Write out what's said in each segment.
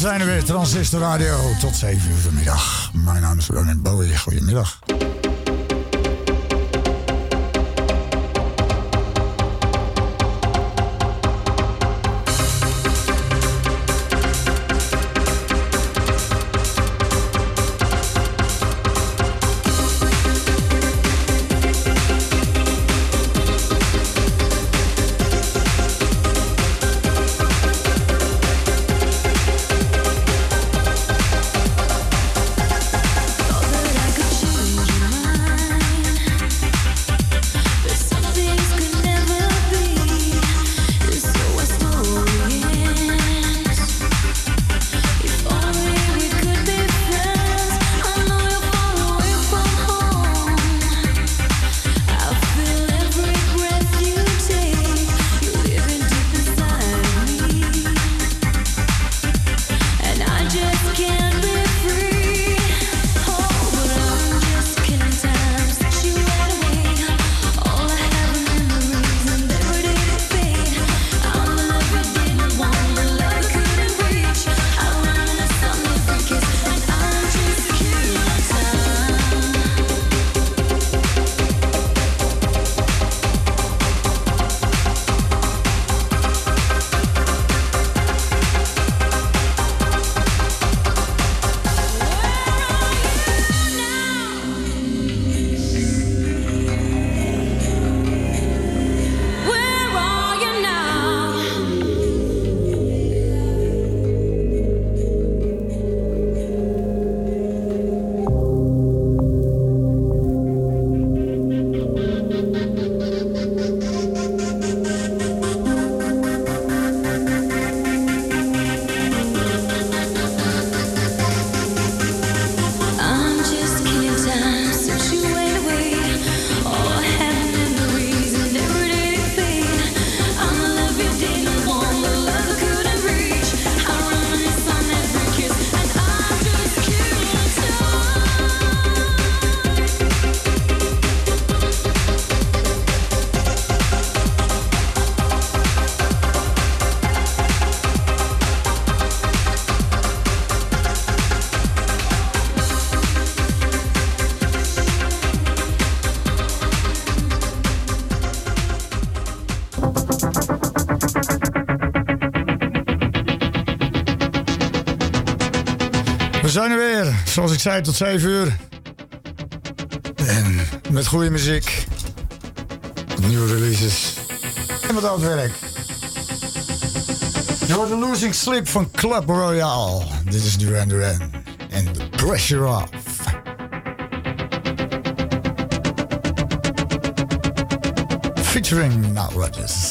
zijn er weer, Transistor Radio. Tot 7 uur vanmiddag. Mijn naam is Ronan Bowie. Goedemiddag. Ik zei, tot 7 uur. En met goede muziek. Nieuwe releases. En wat oud werk. Je hoort de Losing Sleep van Club Royale. Dit is Duran Duran. En The Pressure Off. Featuring Now Rodgers.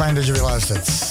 Fijn dat je weer luistert.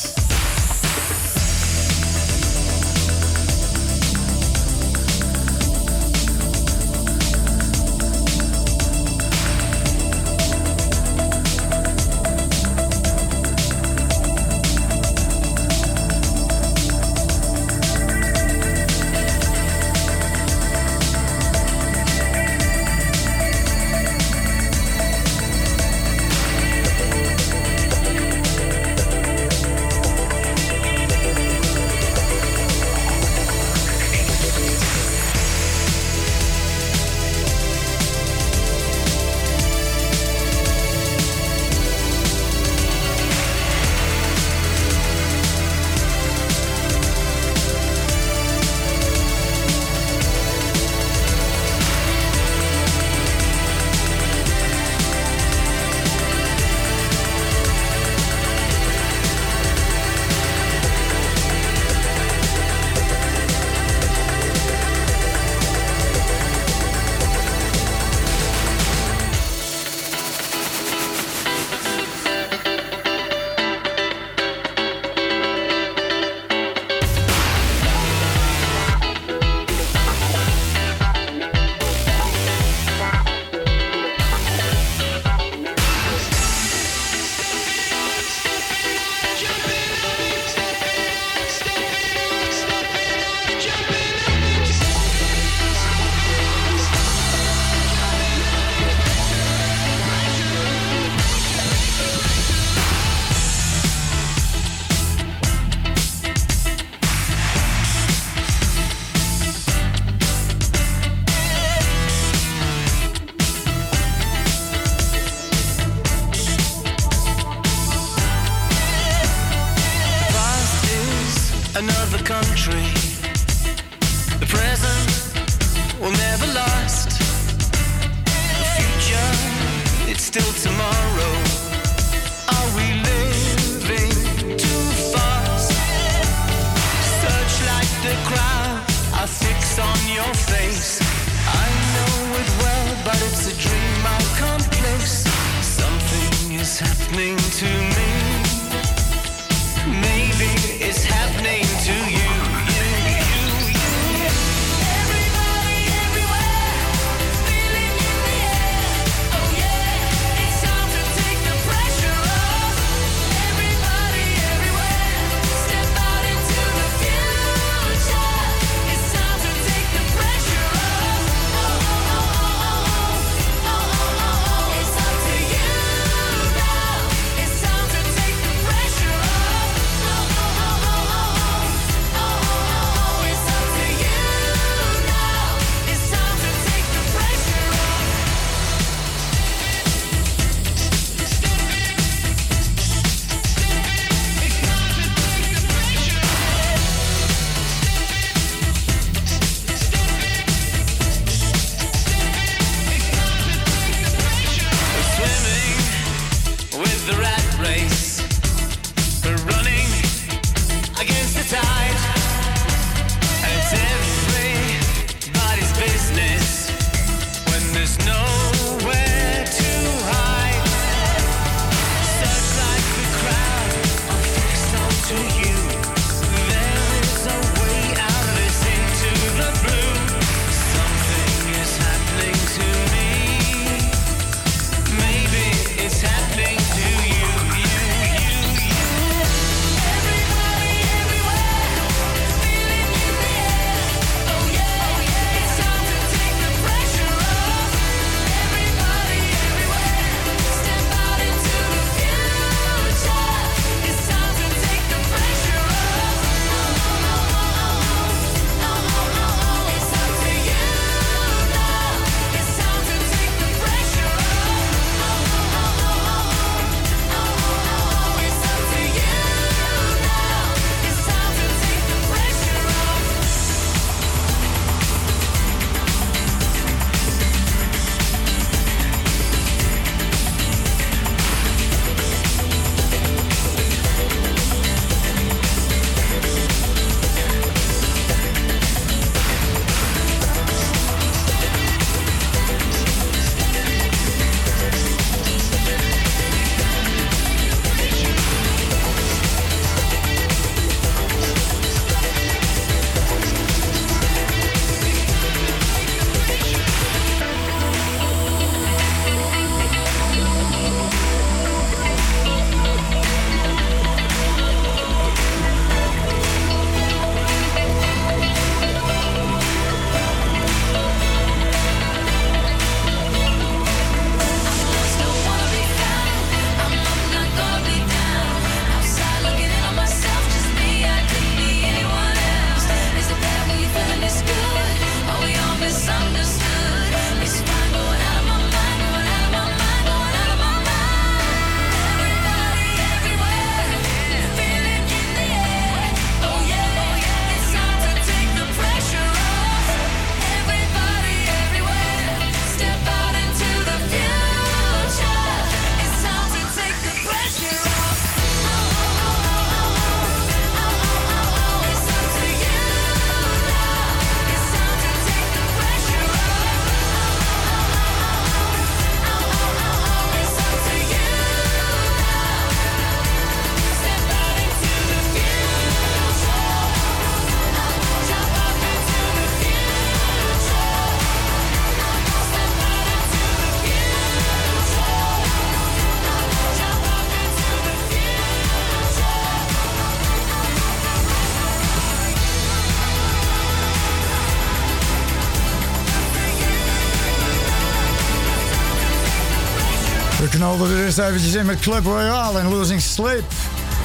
Eerst eventjes in met Club Royale en Losing Sleep.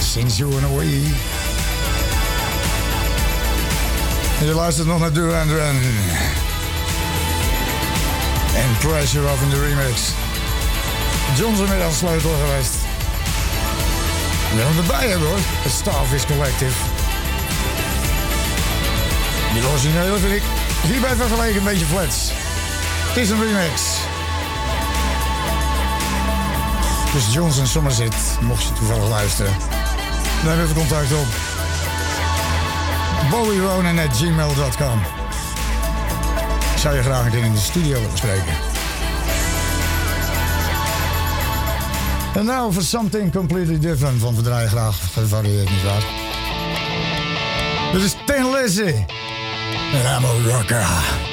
Since You Went Away. En je luistert nog naar Duran Duran. En Pressure of in de remix. John's er met sleutel geweest. We gaan erbij hebben hoor. Het Starfish Collective. Die originele vind ik hierbij vergeleken een beetje flats. Het is een remix. Chris Johnson Somerset, mocht je toevallig luisteren. Neem even contact op. bowieronan.gmail.com Ik zou je graag een keer in de studio willen spreken. En nou voor something completely different, want we graag gevarieerd, nietwaar? Dit is Tin Lizzy. En I'm a rocker.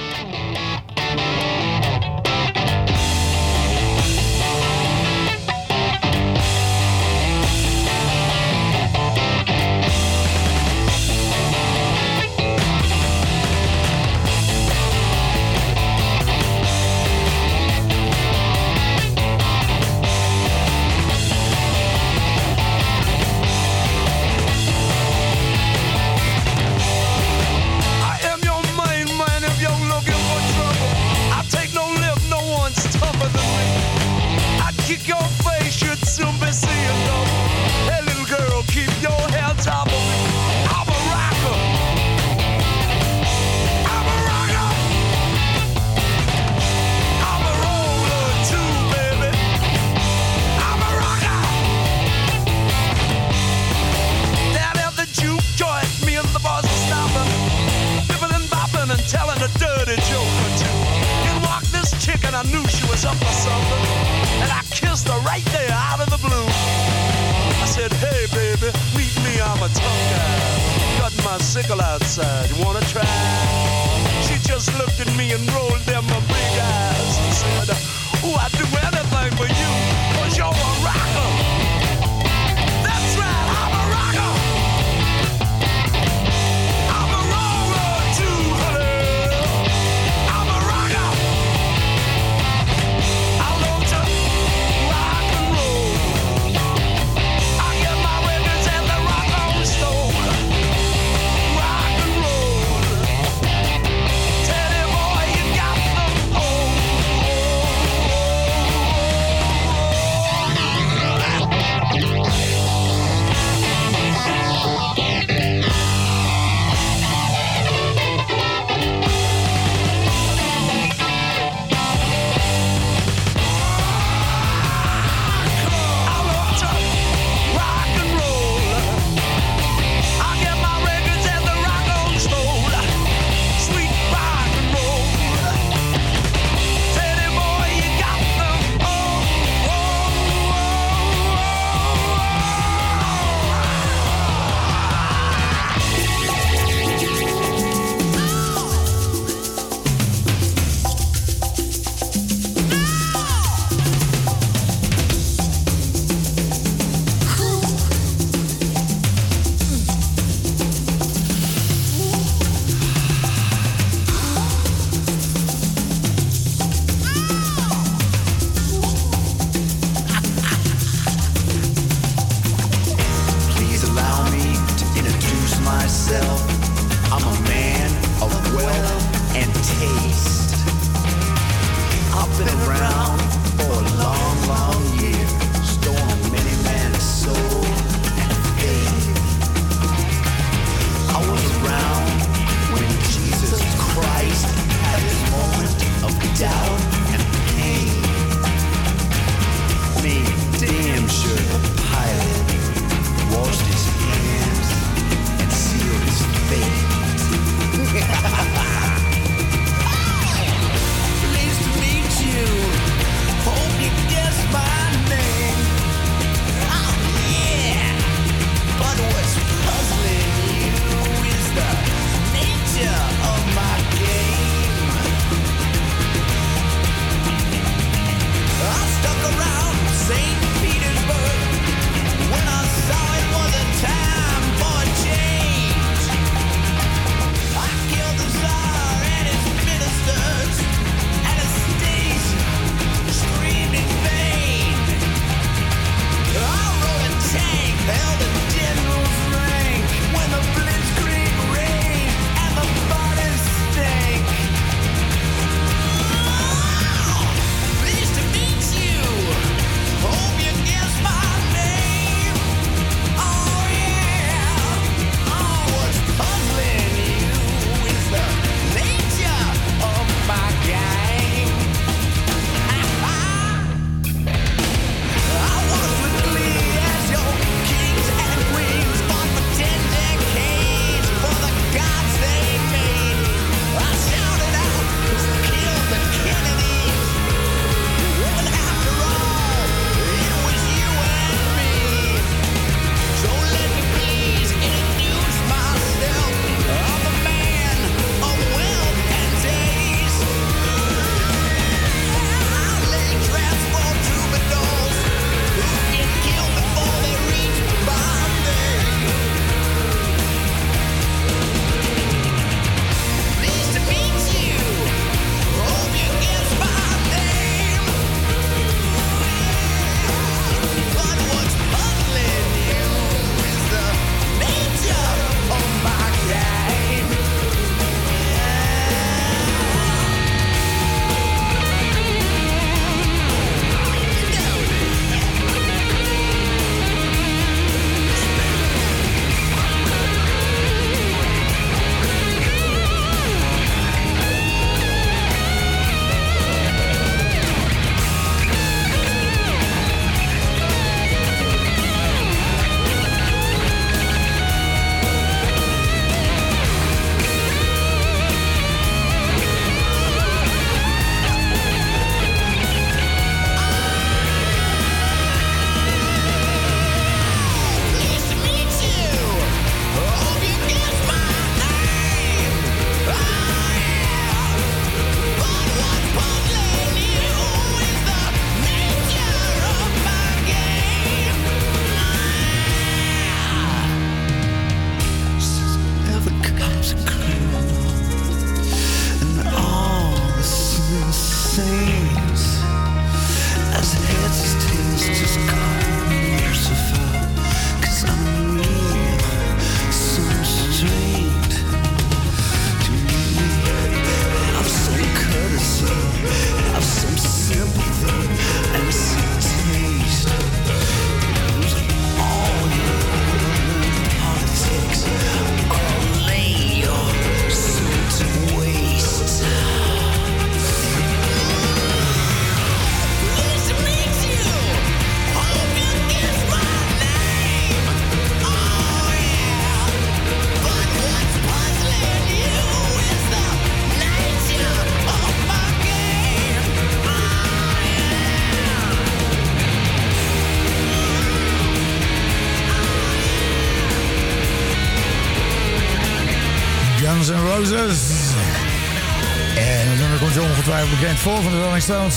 Voor van de Rolling Stones.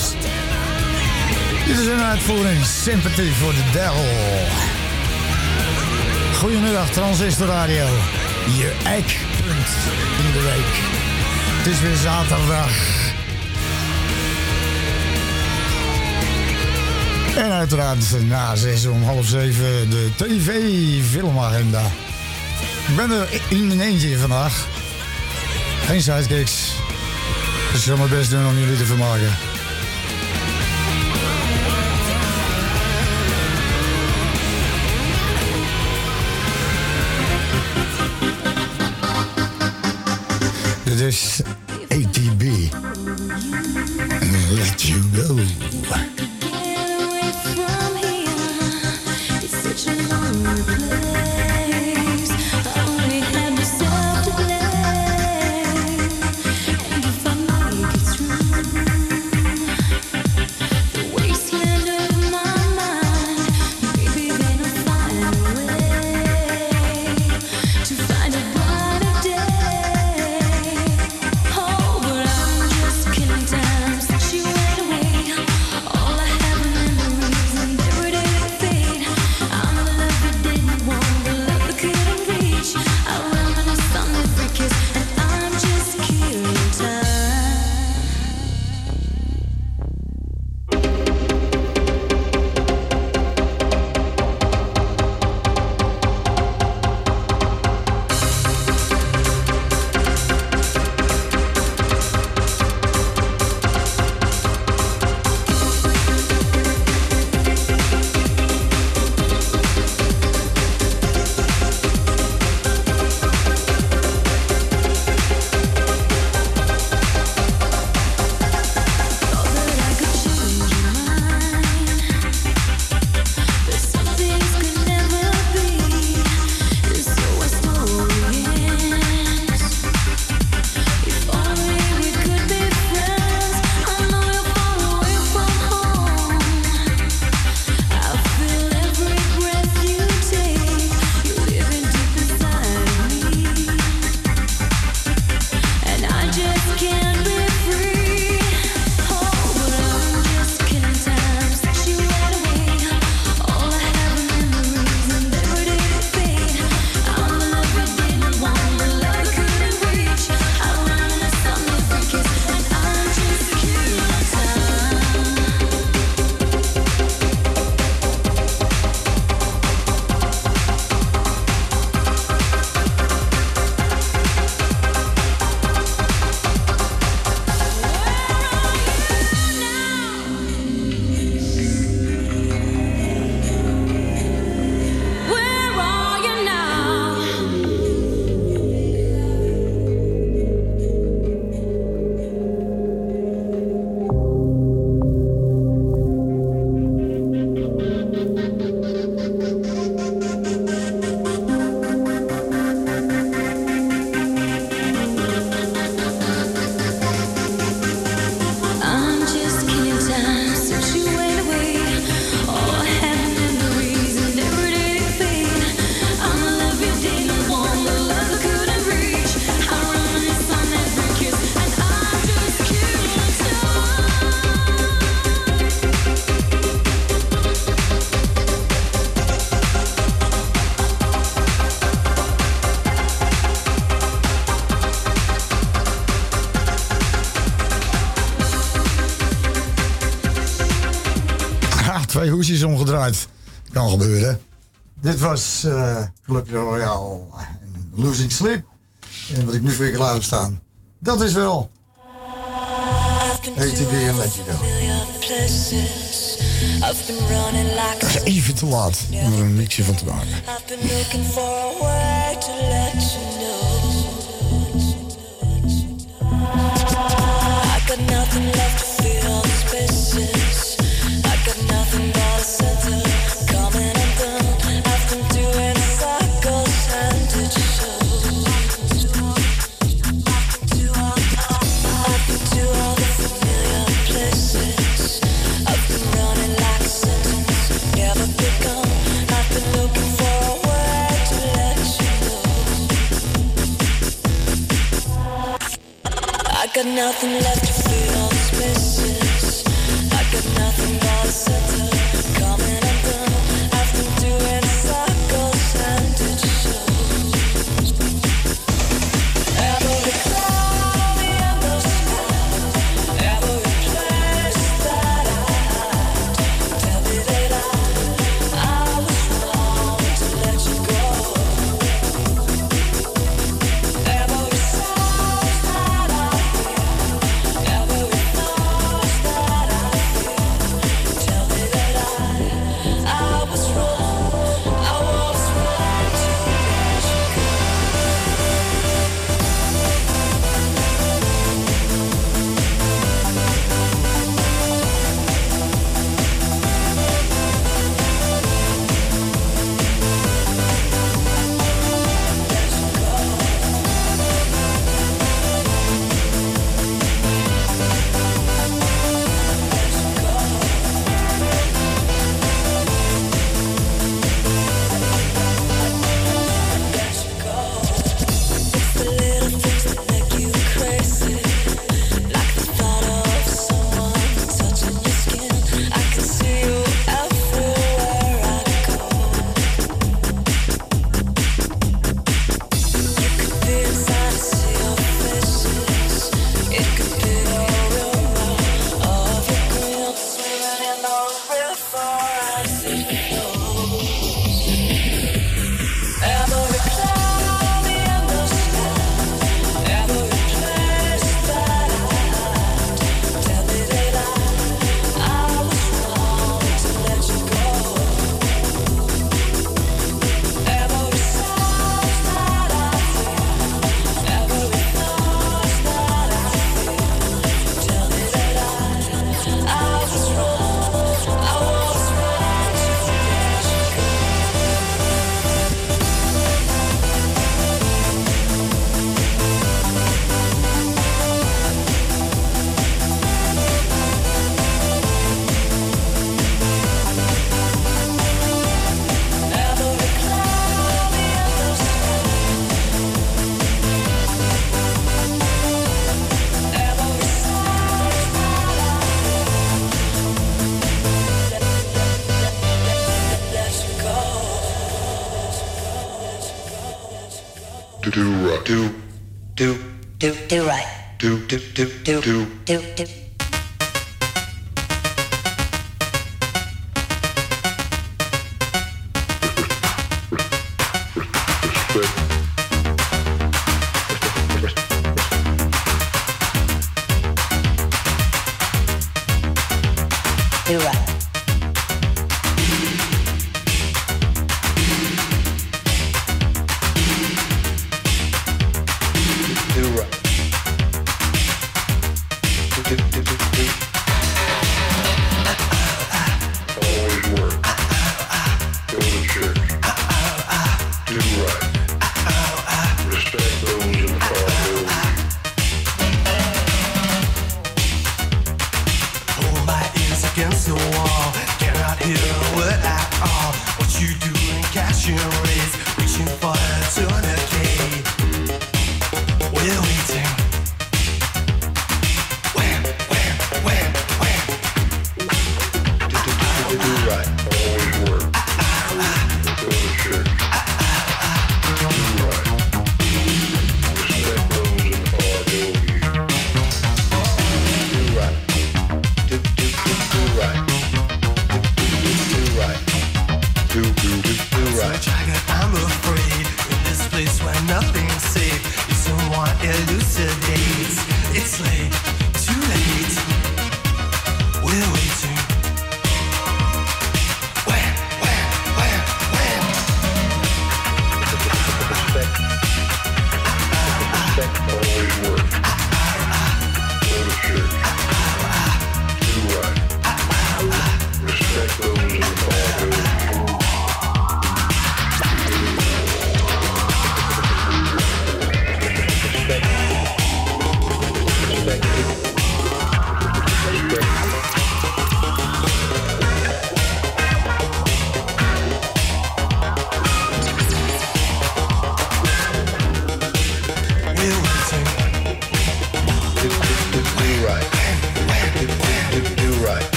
Dit is een uitvoering Sympathy for the Devil. Goedemiddag Transistor Radio. Je eikpunt in de week. Het is weer zaterdag. En uiteraard na zes om half zeven de tv-filmagenda. Ik ben er in mijn eentje vandaag. Geen sidekicks. Ik zal mijn best doen om jullie te vermaken. Dit is hoesjes omgedraaid. Kan gebeuren. Dit was uh, Club Royale Losing Sleep. En wat ik nu voor je klaar heb staan. Dat is wel ATB en Let You Go. Even te laat om er een mixje van te maken. nothing left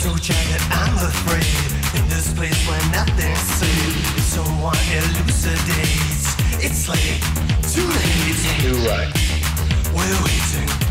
so jagged, I'm afraid. In this place where nothing's safe Someone elucidates? It's late, too late. You're right. We're waiting.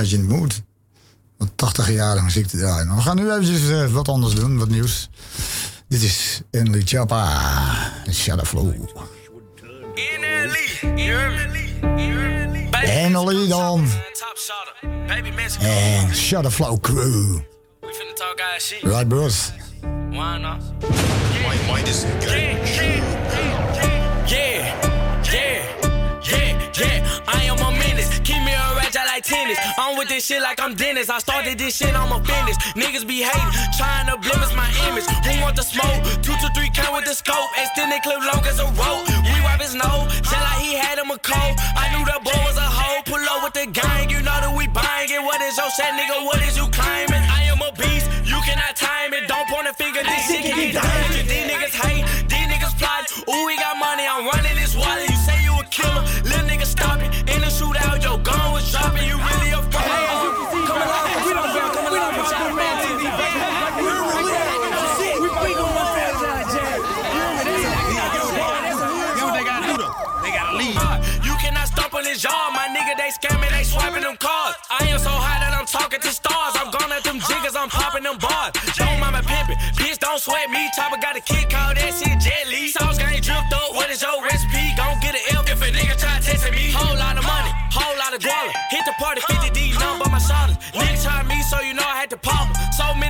Beetje in de moed. Wat 80 jaren muziek te draaien. We gaan nu eventjes uh, wat anders doen, wat nieuws. Dit is Enly Chapa, Shadow Flow. Enly dan. En Shadow Flow Crew. Right, bros? Why not? Why. Tennis. I'm with this shit like I'm Dennis. I started this shit, I'm a business. Niggas be hating, trying to blemish my image. Who want the smoke? Two to three count with the scope. Extended clip long as a rope. We wipe his nose, tell like he had him a cold. I knew the boy was a hoe. Pull up with the gang, you know that we buying it. What is your set, nigga? What is you claiming? I am a beast, you cannot time it. Don't point a finger, this shit can get dangerous. These niggas hate, these niggas plot. Ooh, we got money, I'm running this wallet. Killer, little nigga stop it. In the shootout, your gun was dropping. You really a fraud. Come along, we don't care, come along, put your man TV back. We we gon' run franchise, Jay. They gotta leave. Uh, you cannot stop on this yard, my nigga. They scamming, they swiping them cards. I am so high that I'm talking to stars. I'm gone at them jiggers, I'm popping them bars. Don't mind my pimpin', bitch, don't sweat me. Chopper got a kick, call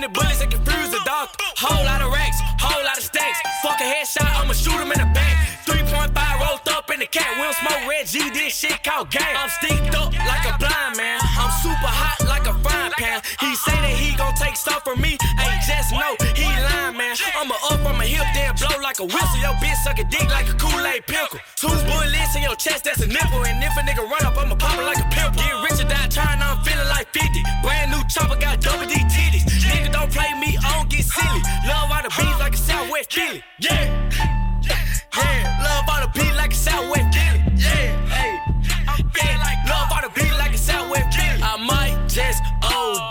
many bullets that confuse the doctor. Whole lot of racks, whole lot of stacks. Fuck a headshot, I'ma shoot him in the back. 3.5 rolled up in the cat. We don't smoke red G, this shit called gang. I'm sticked up like a blind man. I'm super hot He say that he gon' take stuff from me. Hey, just know he lying, man. I'ma up on my hip, then blow like a whistle. Your bitch suck a dick like a Kool-Aid pickle. Two bullets in your chest, that's a nipple. And if a nigga run up, I'ma pop it like a pimple. Get rich or die trying, I'm feeling like 50. Brand new chopper, got double D titties. Nigga don't play me, I don't get silly. Love all the beats like a Southwest Philly. Yeah. Yeah, love all the beat like a Southwest Philly. Yeah, hey. Yeah, love all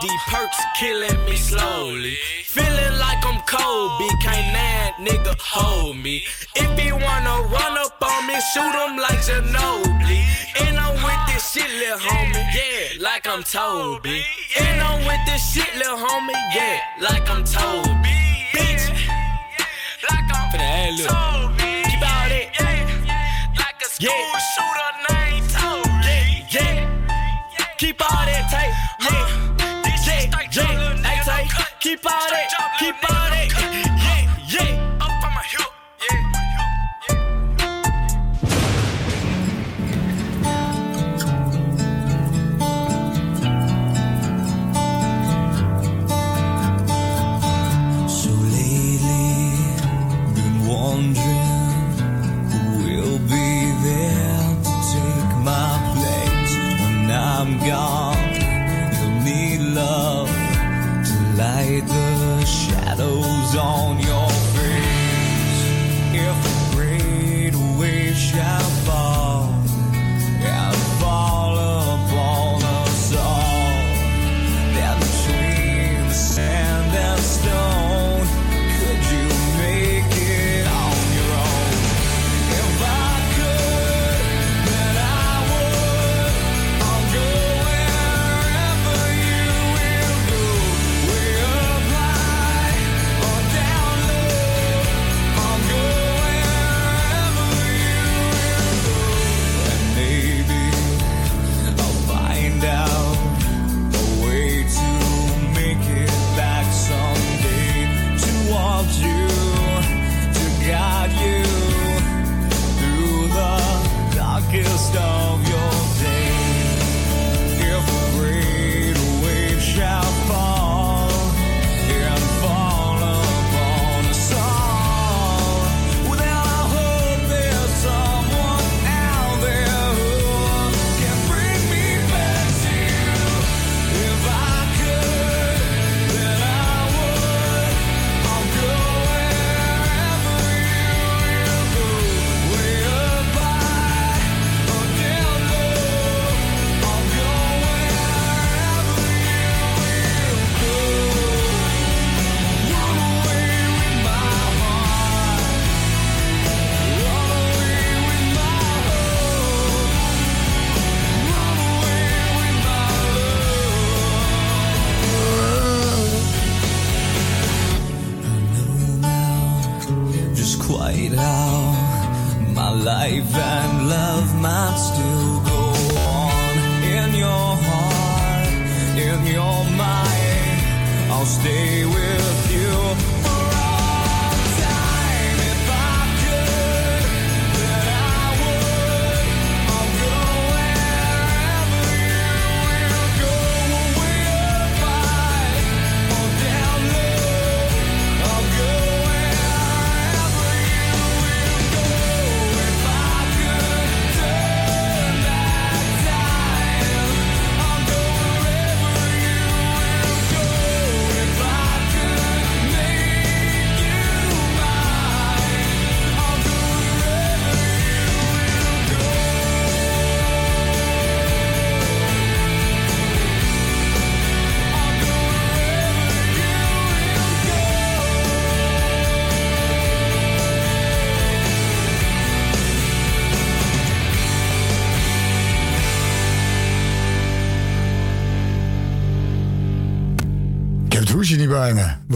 OD perks killing me slowly. Feeling like I'm Kobe, can't that nigga hold me. If he wanna run up on me, shoot him like Ginobili. And I'm with this shit, lil' homie, yeah, like I'm Toby. And I'm with this shit, lil' homie, yeah, like I'm Toby. Bitch, like I'm Toby. Keep out it, yeah, like a school shooter qui paraît.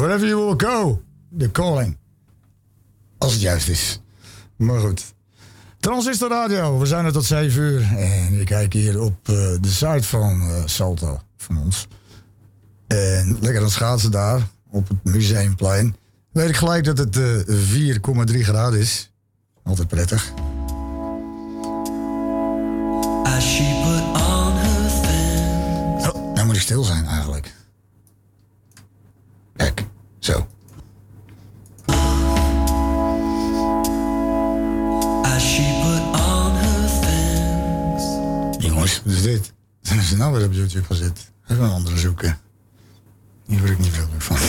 Wherever you will go. The calling. Als het juist is. Maar goed. Transistor Radio, we zijn er tot 7 uur. En ik kijk hier op uh, de site van uh, Salto, van ons. En lekker aan schaatsen daar, op het Museumplein. Weet ik gelijk dat het uh, 4,3 graden is. Altijd prettig. As she put on her. Oh, nou moet ik stil zijn eigenlijk. Is dit? Zijn ze nou weer op YouTube gezet? Even een andere zoeken. Hier word ik niet veel van.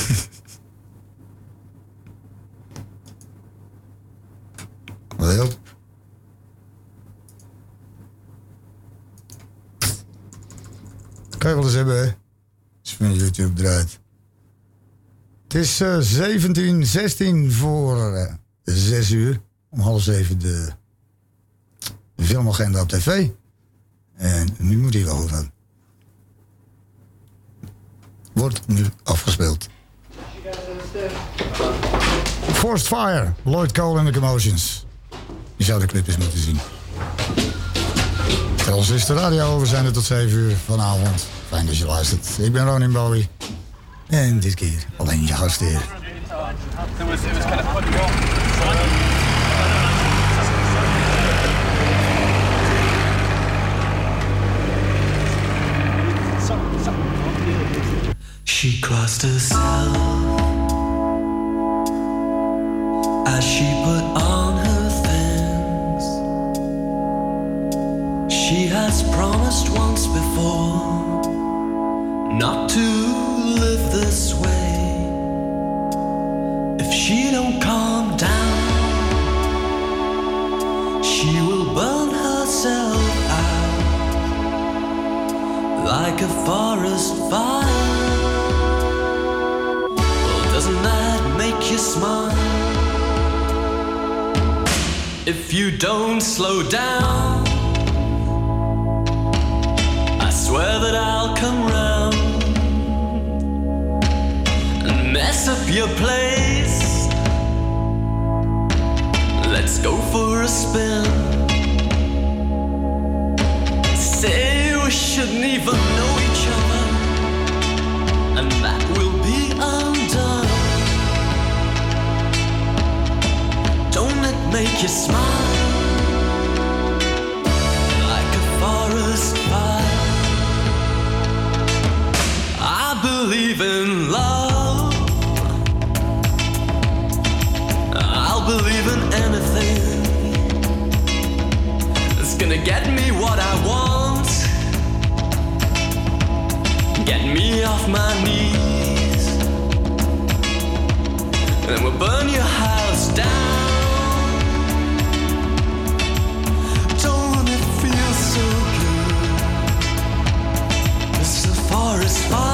Wat helpt? Kan je wel eens hebben, hè? Als je YouTube draait. Het is uh, 17, 16 voor uh, 6 uur. Om half 7 de, de filmagenda op tv. En nu moet goed aan. Wordt nu afgespeeld. Forced Fire, Lloyd Cole en the Commotions. Je zou de clip eens moeten zien. Tels is de radio over zijn er tot 7 uur vanavond. Fijn dat je luistert. Ik ben Ronin Bowie. En dit keer alleen je gastheer. She crossed herself as she put on her things. She has promised once before not to live this way. If she don't calm down, she will burn herself out like a forest fire. Smile? If you don't slow down, I swear that I'll come round and mess up your place. Let's go for a spin. Say we shouldn't even know make you smile like a forest fire? I believe in love. I'll believe in anything. It's gonna get me what I want. Get me off my knees. And we'll burn your house down. respond.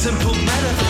Simple metaphor.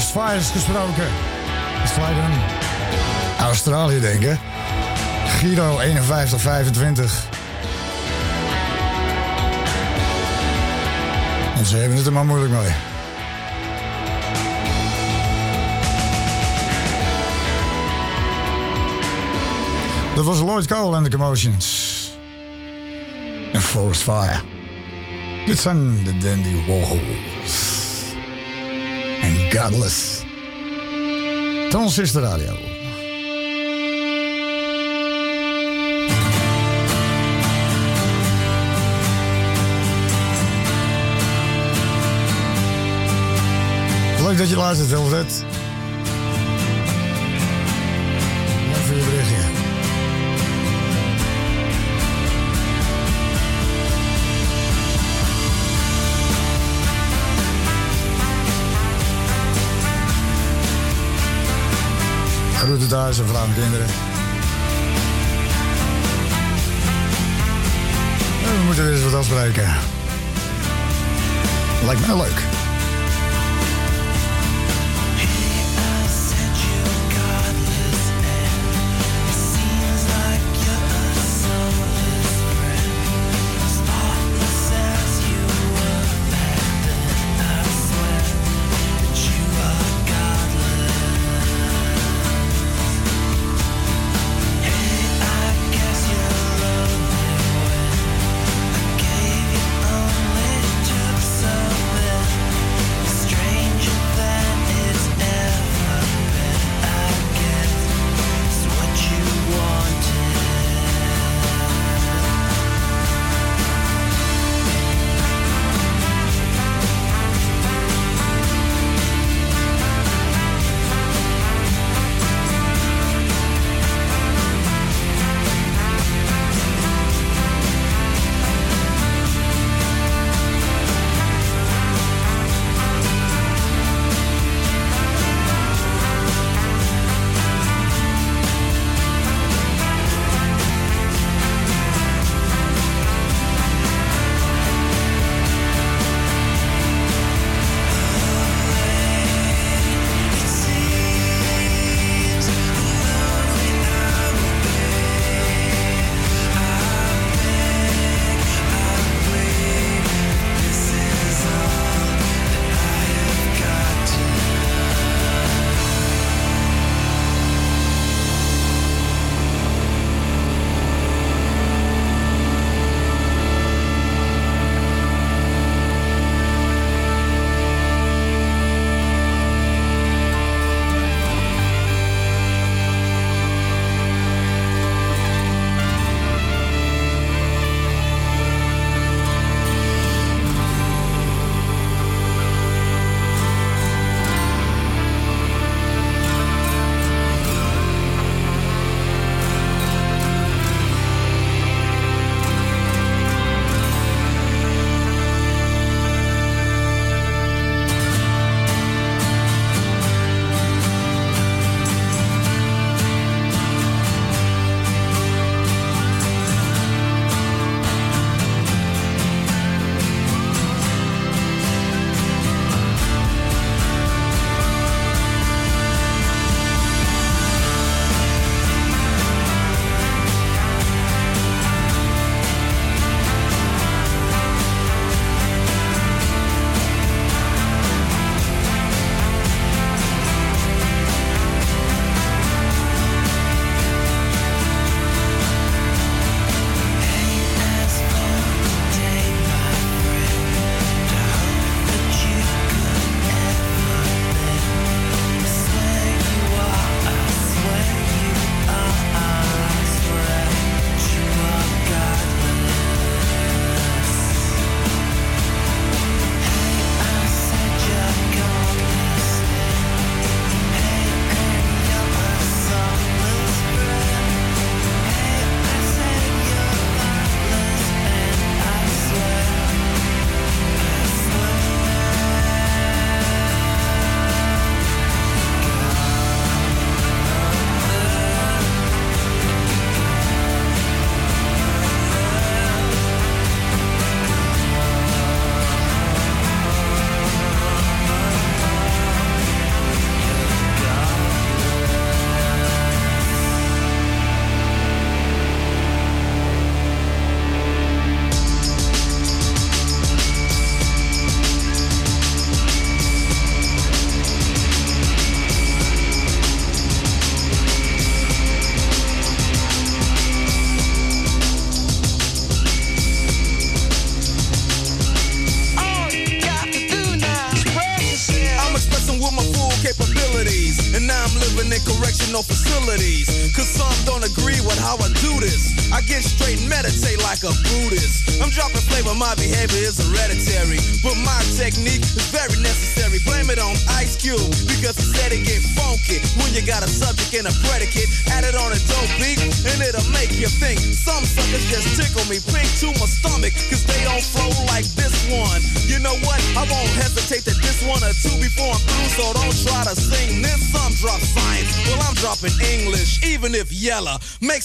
Forest Fires gesproken. Australië, denk ik. Giro 5125. En ze hebben het er maar moeilijk mee. Dat was Lloyd Cole en de Commotions. En Forest Fire. Dit zijn de Dandy Warhols. Godless. Então, sexta área. lá dat je luistert, Hilvet. Thuis en vrouw en kinderen. En we moeten weer eens wat afspreken. Lijkt mij leuk.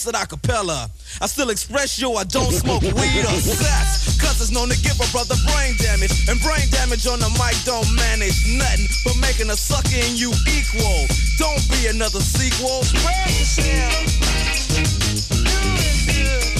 Yella makes it a cappella. I still express yo, I don't smoke weed or sex. Cause it's known to give a brother brain damage. And brain damage on the mic don't manage nothing but making a sucker in you equal. Don't be another sequel. Spread yourself. Do it.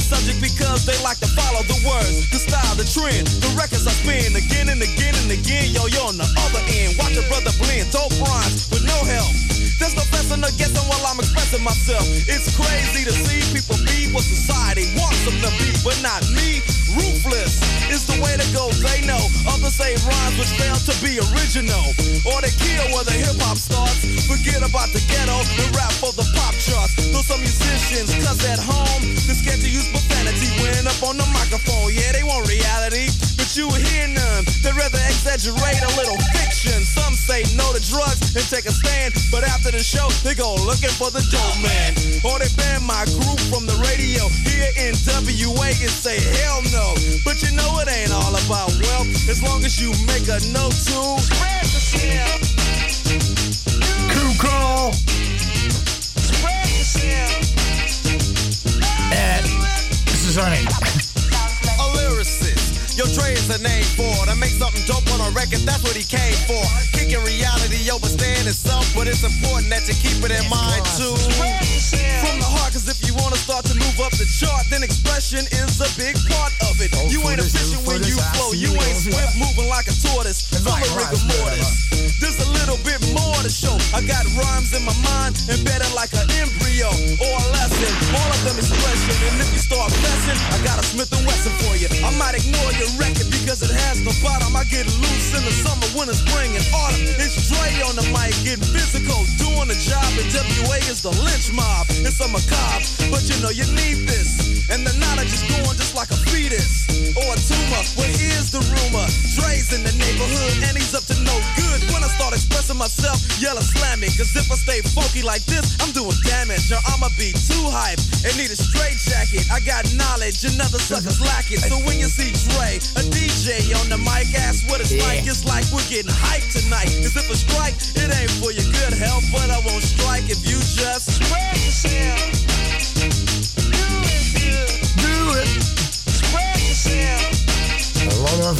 The subject because they like to follow the words, the style, the trend. The records I spin again and again and again. Yo, yo, on the other end, watch a brother blend dope rhymes with no help. There's no fessing or guessing while I'm expressing myself. It's crazy to see people be what society say rhymes which fail to be original. Or they kill where the hip hop starts. Forget about the ghetto and rap for the pop charts. Though some musicians, at home, they're scared to use profanity when up on the microphone. Yeah, they want reality, but you hear. They rather exaggerate a little fiction. Some say no to drugs and take a stand, but after the show, they go looking for the dope man. Or they ban my group from the radio here in WA and say hell no. But you know it ain't all about wealth as long as you make a note to spread yourself. Cool call. Spread yourself. En Suzanne. A lyricist. Yo, Dre is a name for to make something dope on a record. That's what he came for. Kicking reality over staying itself, but it's important that you keep it in mind too. From the heart, cause if you wanna start to move up the chart, then expression is a big part of it. Oh, you ain't efficient when you flow. You you, ain't swift, moving like a tortoise. Full of rigor mortis. There's a little bit more to show. I got rhymes in my mind embedded like an embryo or a lesson. All of them expression. And if you start messing, I got your record because it has no bottom. I get loose in the summer, winter, spring, and autumn. It's Dre on the mic, getting physical, doing the job. And WA is the lynch mob. It's a macabre, but you know you need this. And the knowledge is going just like a fetus or a tumor. Where is the rumor. Dre's in the neighborhood and he's up to no good. When I start expressing myself, yell slam me. Cause if I stay funky like this, I'm doing damage. Or I'ma be too hype and need a straight jacket. I got knowledge another suckers lack it. So when you see Dre, a DJ on the mic, ask what it's like. It's like we're getting hyped tonight. Cause if I strike, it ain't for your good health. But I won't strike if you just spread yourself. Do it. Do it. Spread yourself. A lot of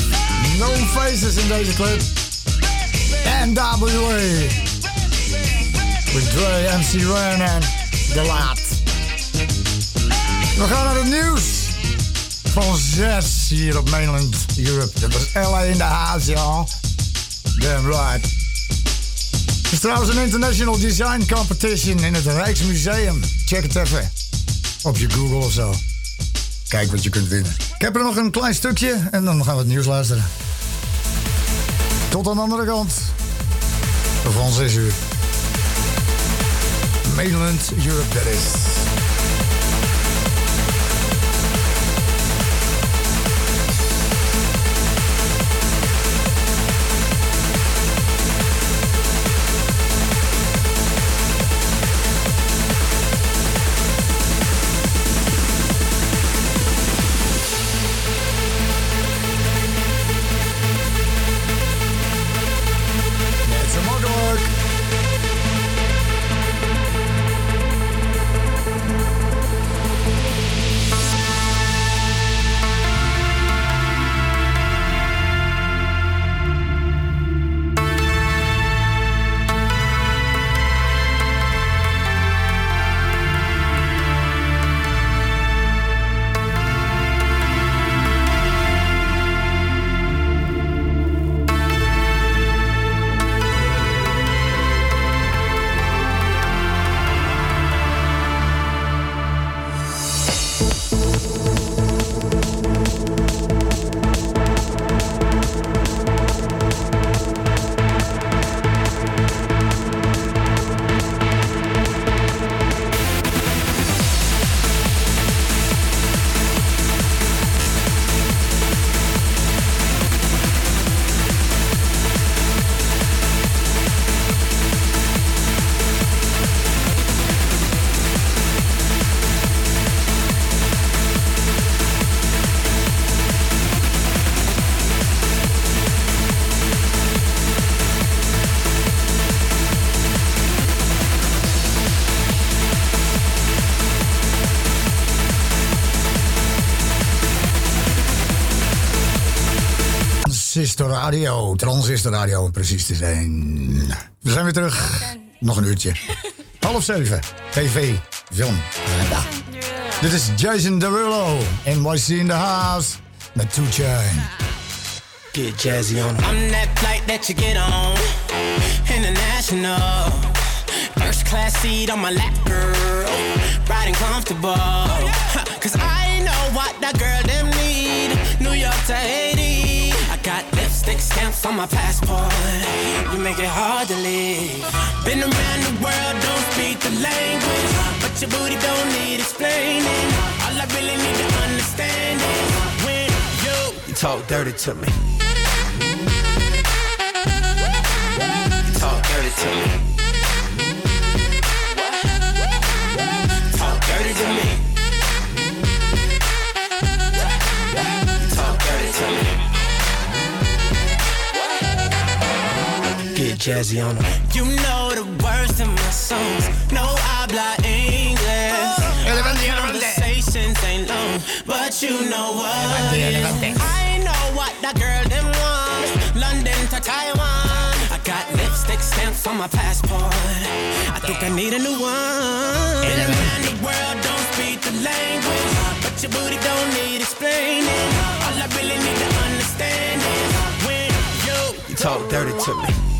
known faces in deze clip. NWA. With Dre, MC Ren en De Laat. We gaan naar het nieuws. Van 6 hier op mainland Europe. Dat was LA in de haas, ja. Damn right. Het is trouwens een International Design Competition in het Rijksmuseum. Check het even. Op je Google of zo. Kijk wat je kunt winnen. Ik heb er nog een klein stukje en dan gaan we het nieuws luisteren. Tot aan de andere kant. Van 6 uur. Mainland Europe, dat is. Radio. Transistor Radio, om precies te zijn. We zijn weer terug. Nog een uurtje. Half zeven. TV, film. Dit is Jason Derulo. NYC in the house. Met Two Chain. Get jazzy on. I'm that flight that you get on. International. First class seat on my lap, girl. Riding comfortable. Cause I know what that girl them need. New York to stamps on my passport. You make it hard to leave. Been around the world, don't speak the language. But your booty don't need explaining. All I really need to understand is when you, You talk dirty to me. You talk dirty to me. Jazzy on 'em. You know the words in my songs. No I habla English. Oh, Conversations ain't long, but you know what it is. I know what that girl them want. London to Taiwan. I got lipstick stamps on my passport. I think I need a new one. And around the world don't speak the language, but your booty don't need explaining. All I really need to understand is when you You talk dirty to me.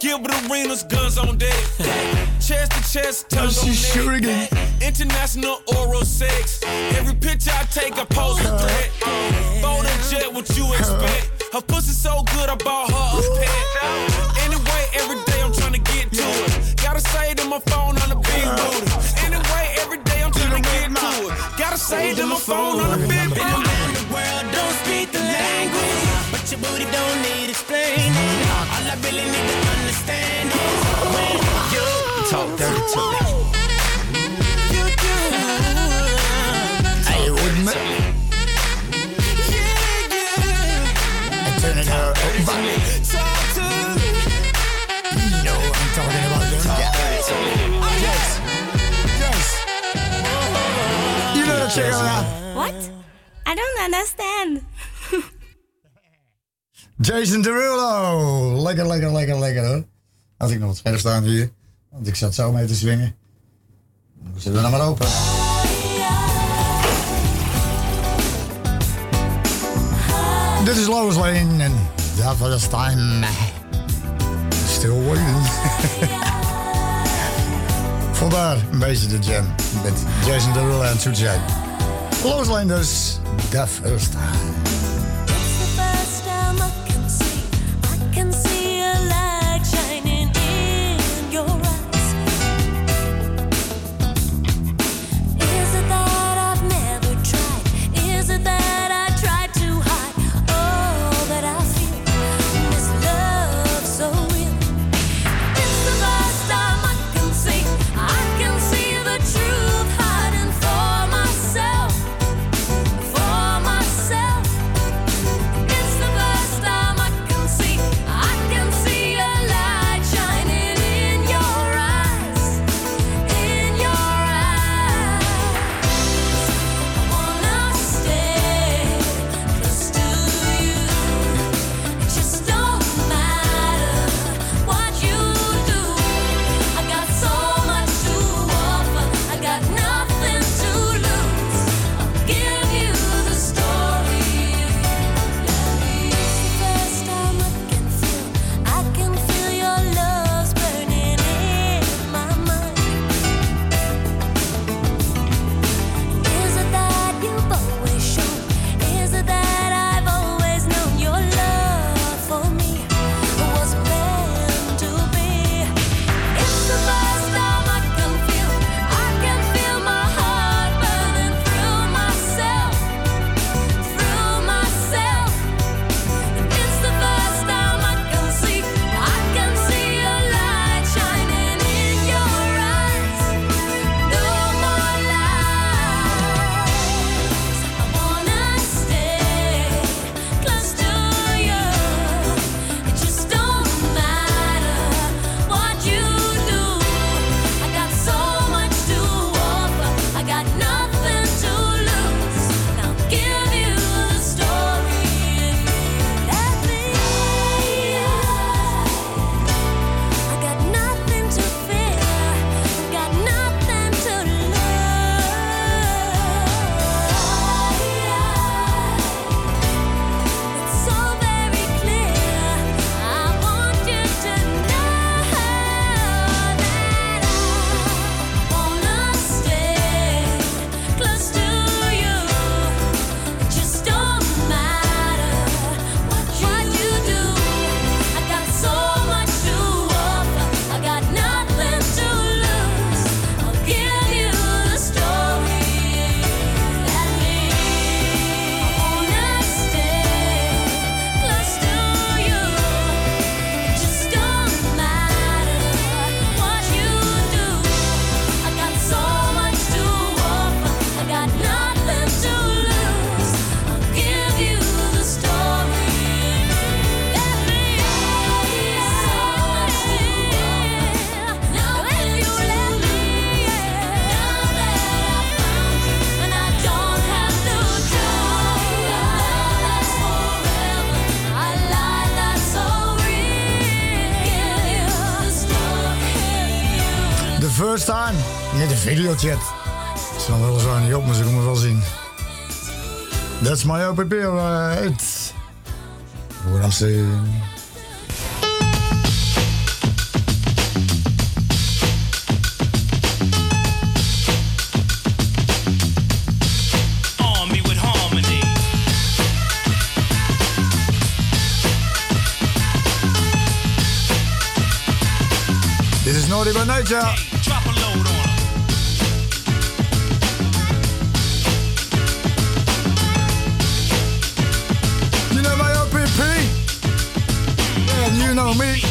Gilbert Arenas, guns on deck. Chest to chest, tongues on she's neck. shooting. International oral sex. Every picture I take, I post a threat. Bold and jet, what you expect? Her pussy so good, I bought her a pet. Anyway, every day I'm trying to get to it. Gotta say to my phone on the big booty. Anyway, every day I'm trying to get to it. Gotta say to my phone on the big booty. around the world, don't speak the language. But your booty don't need explaining. All I really need to understand is when you Talk dirty to me. you do. Hey, with me. Yeah, yeah. Turn it up. Back. Talk to me. You know I'm talking about. don't you? Oh, yes. Yes. You know that shit, Anna. What? I don't understand. Jason Derulo. Lekker, lekker, lekker, lekker hoor. Had ik nog wat scherp staan hier. Want ik zat zo mee te swingen. Dan zitten we nou maar open. Dit is Lois Lane en that was time. Still waiting. Vandaar een beetje de jam met Jason Derulo en Toetje. Lois Lane dus, the first time. videochat. Ze wel weliswaar niet op, maar ze kunnen wel zien. That's my open beer, right? What I'm saying. Naughty by Nature. me.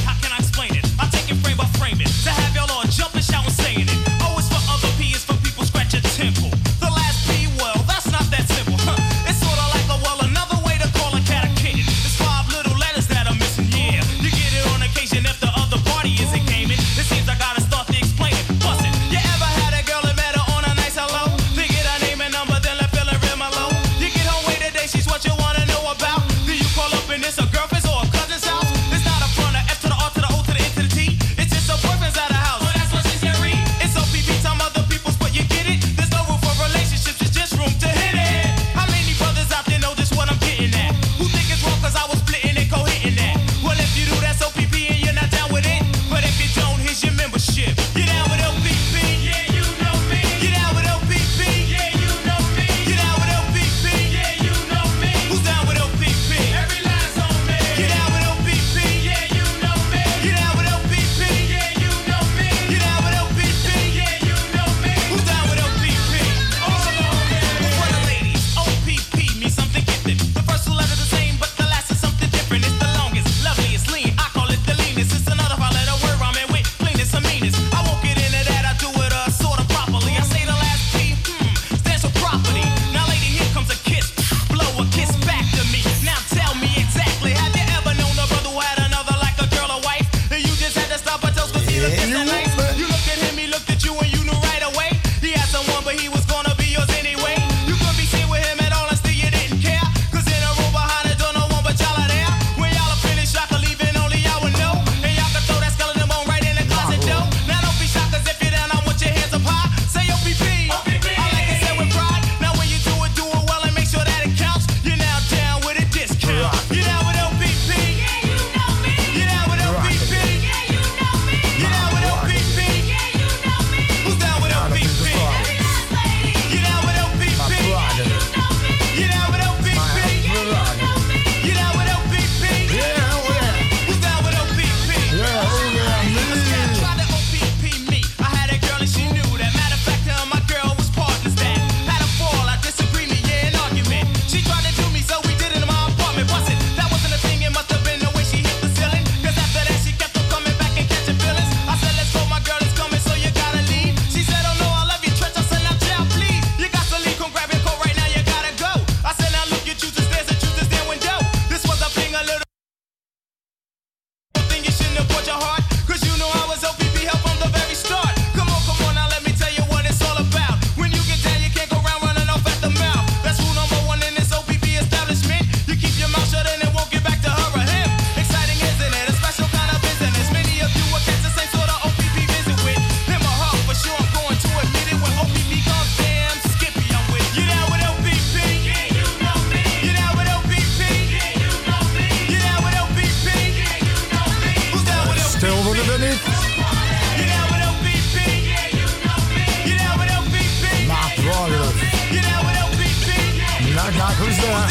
knock, knock, who's there?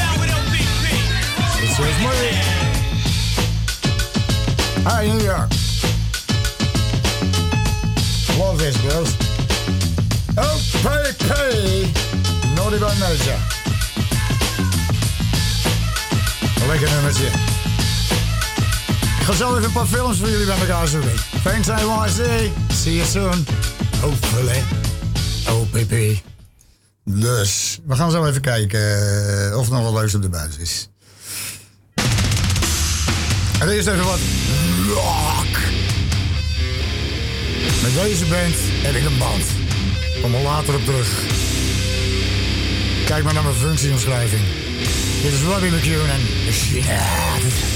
This is Marie. Hi, New York. Love these girls. LPP, Naughty by Manager. Lekker nummertje. Ik ga zo even een paar films voor jullie bij elkaar zoeken. Thanks, NYC. See you soon. Hopefully. OPP. Dus we gaan zo even kijken eh, of er nog wat leuks op de buis is. En is even wat rock. Met deze band heb ik een band. Kom er later op terug. Kijk maar naar mijn functieomschrijving. Dit is Robbie McEwen en Shit.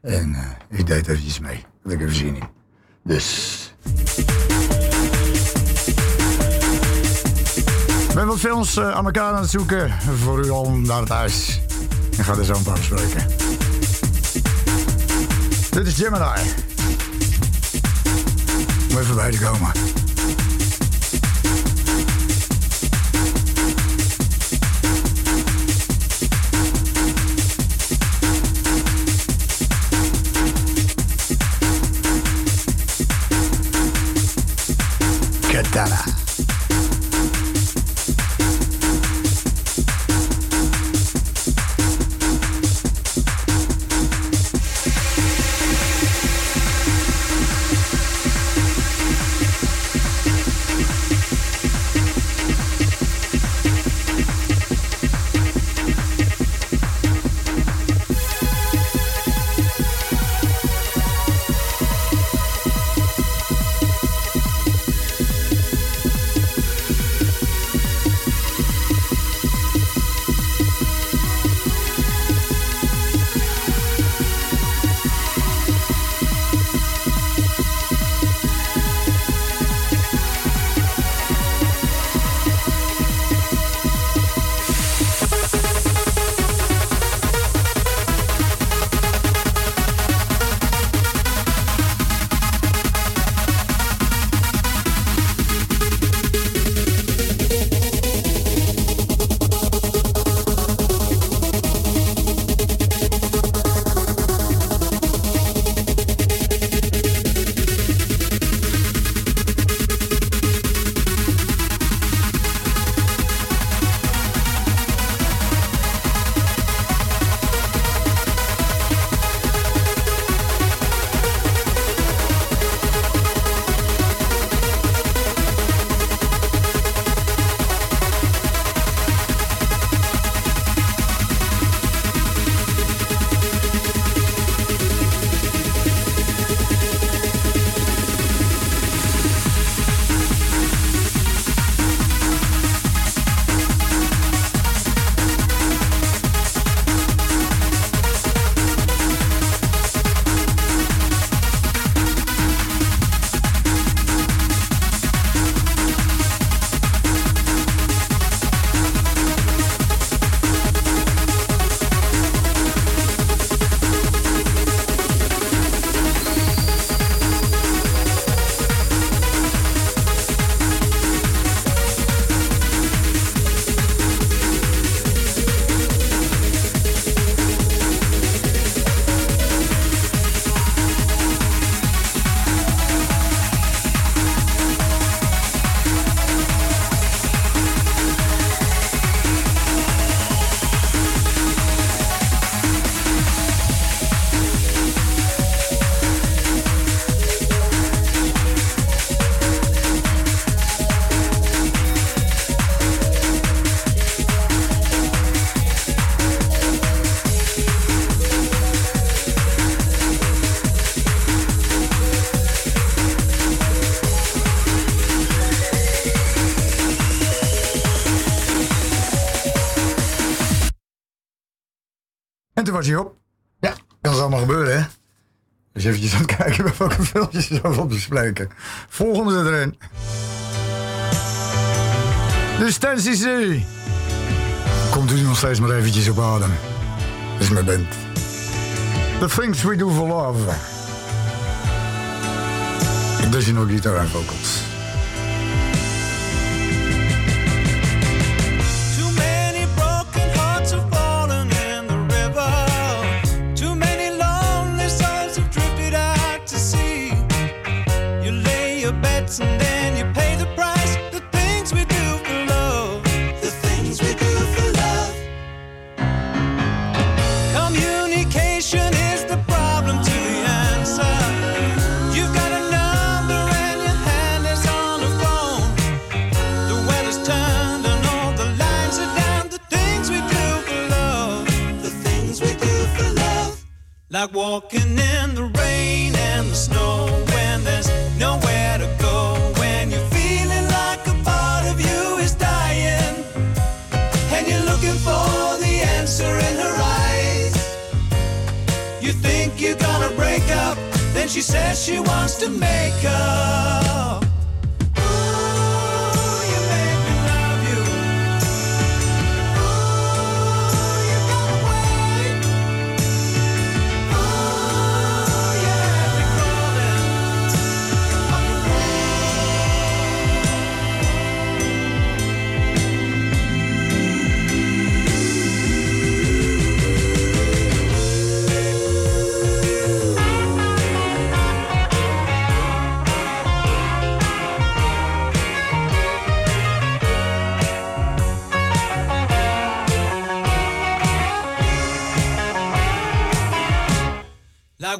En eh, ik deed eventjes mee. Dat ik even zin in. Dus... Ik ben wat films eh, aan elkaar aan het zoeken voor u al naar het huis. Ik ga er zo een paar bespreken. Dit is Gemini. Om even bij te komen. Dara. En toen was hij op. Ja, kan kan allemaal gebeuren, hè? Dus eventjes aan het kijken bij welke filmpjes op zoveel bespreken. Volgende erin. Dus C. Komt u nog steeds maar eventjes op adem. Dat is mijn band. The Things We Do For Love. Dat is nog gitaar en vocals.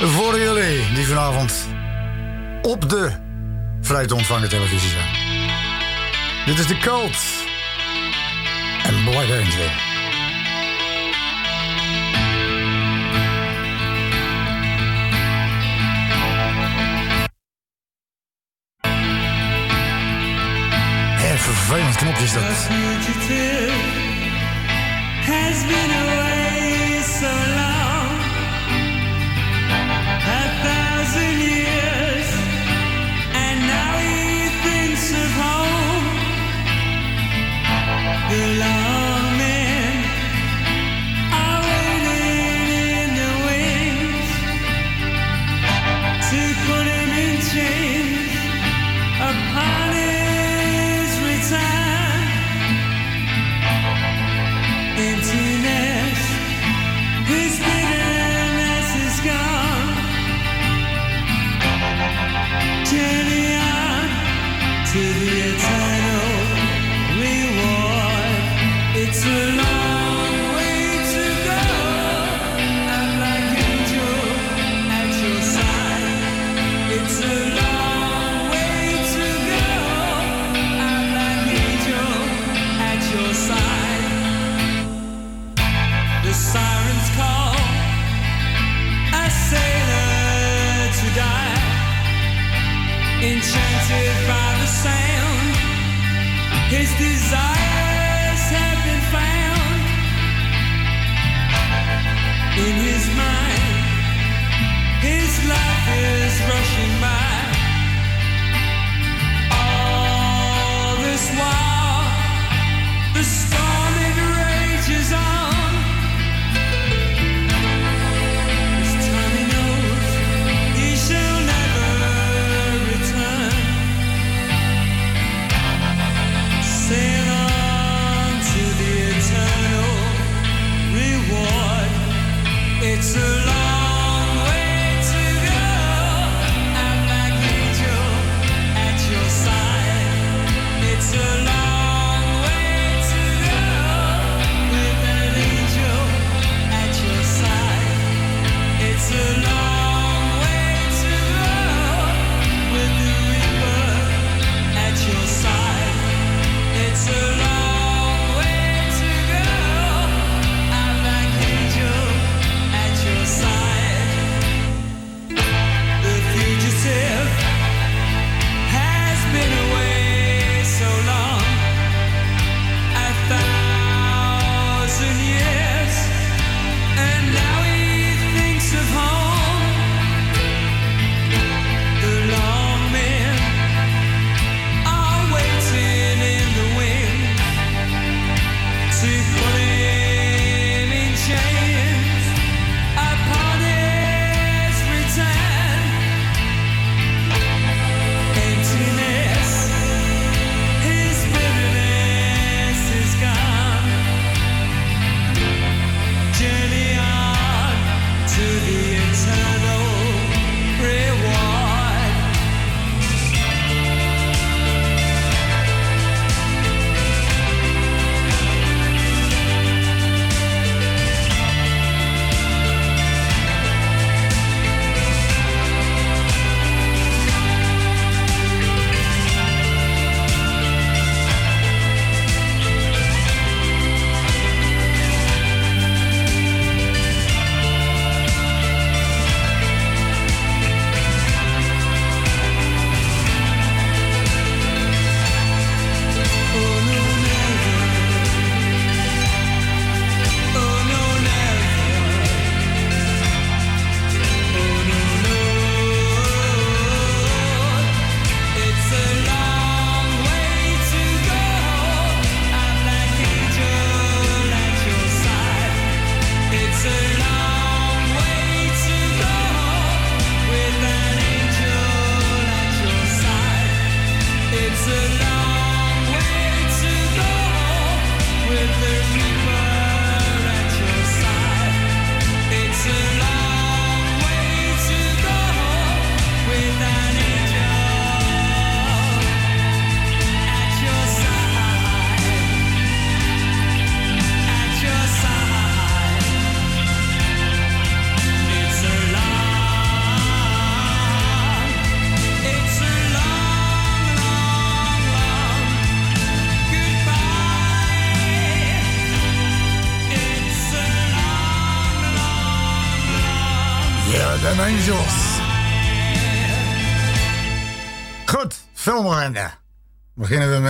Voor jullie die vanavond op de vrij te ontvangen televisie zijn. Dit is de Cult en Black Angel. vervelend knopje is dat.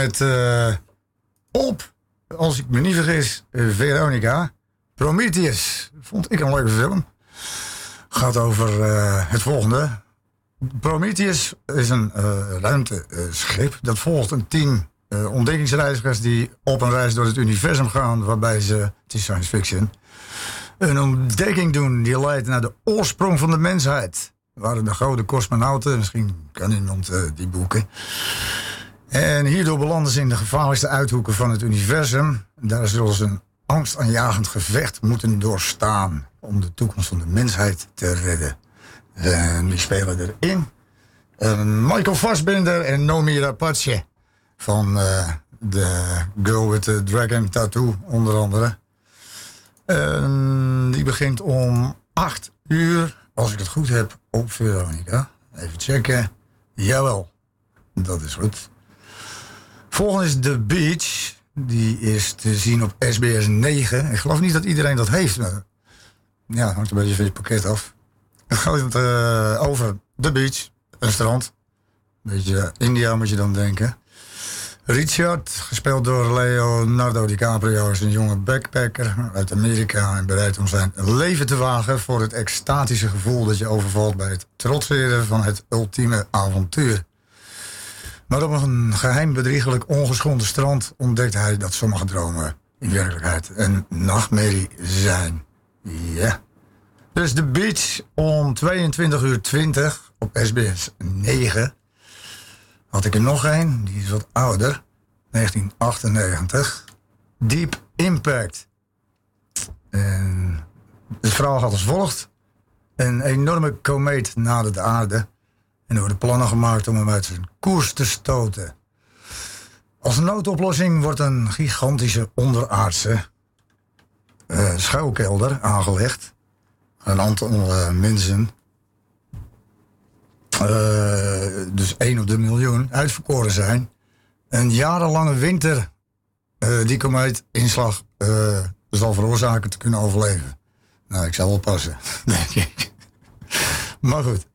Met eh, op, als ik me niet vergis, Veronica. Prometheus. Vond ik een leuke film. Gaat over eh, het volgende. Prometheus is een eh, ruimteschip dat volgt een team ontdekkingsreizigers die op een reis door het universum gaan, waarbij ze, het is science fiction, een ontdekking doen die leidt naar de oorsprong van de mensheid. Waren de gouden cosmonauten, misschien kan iemand eh, die boeken. En hierdoor belanden ze in de gevaarlijkste uithoeken van het universum. Daar zullen ze een angstaanjagend gevecht moeten doorstaan om de toekomst van de mensheid te redden. En die spelen erin. Michael Fassbender en Nomi Rapace van eh, de Girl with the Dragon Tattoo onder andere. Die begint om 8 uur, als ik het goed heb, op Veronica. Even checken. Jawel, dat is goed. Volgende is The Beach. Die is te zien op SBS 9. Ik geloof niet dat iedereen dat heeft. maar Ja, hangt een beetje van je pakket af. Het gaat eh, over The Beach, een strand. Beetje India moet je dan denken. Richard, gespeeld door Leonardo DiCaprio, is een jonge backpacker uit Amerika en bereid om zijn leven te wagen voor het extatische gevoel dat je overvalt bij het trotseren van het ultieme avontuur. Maar op een geheim bedriegelijk ongeschonden strand ontdekt hij dat sommige dromen in werkelijkheid een nachtmerrie zijn. Ja. Dus de beach om 22 uur 20 op SBS 9 had ik er nog een, die is wat ouder. 1998. Deep Impact. En het verhaal gaat als volgt. Een enorme komeet nadert de aarde. En er worden plannen gemaakt om hem uit zijn koers te stoten. Als noodoplossing wordt een gigantische onderaardse eh, schuilkelder aangelegd. Een aantal eh, mensen eh, dus 1 op de miljoen, uitverkoren zijn. Een jarenlange winter die komeetinslag zal veroorzaken te kunnen overleven. Nou, ik zal wel passen, denk ik. Maar goed.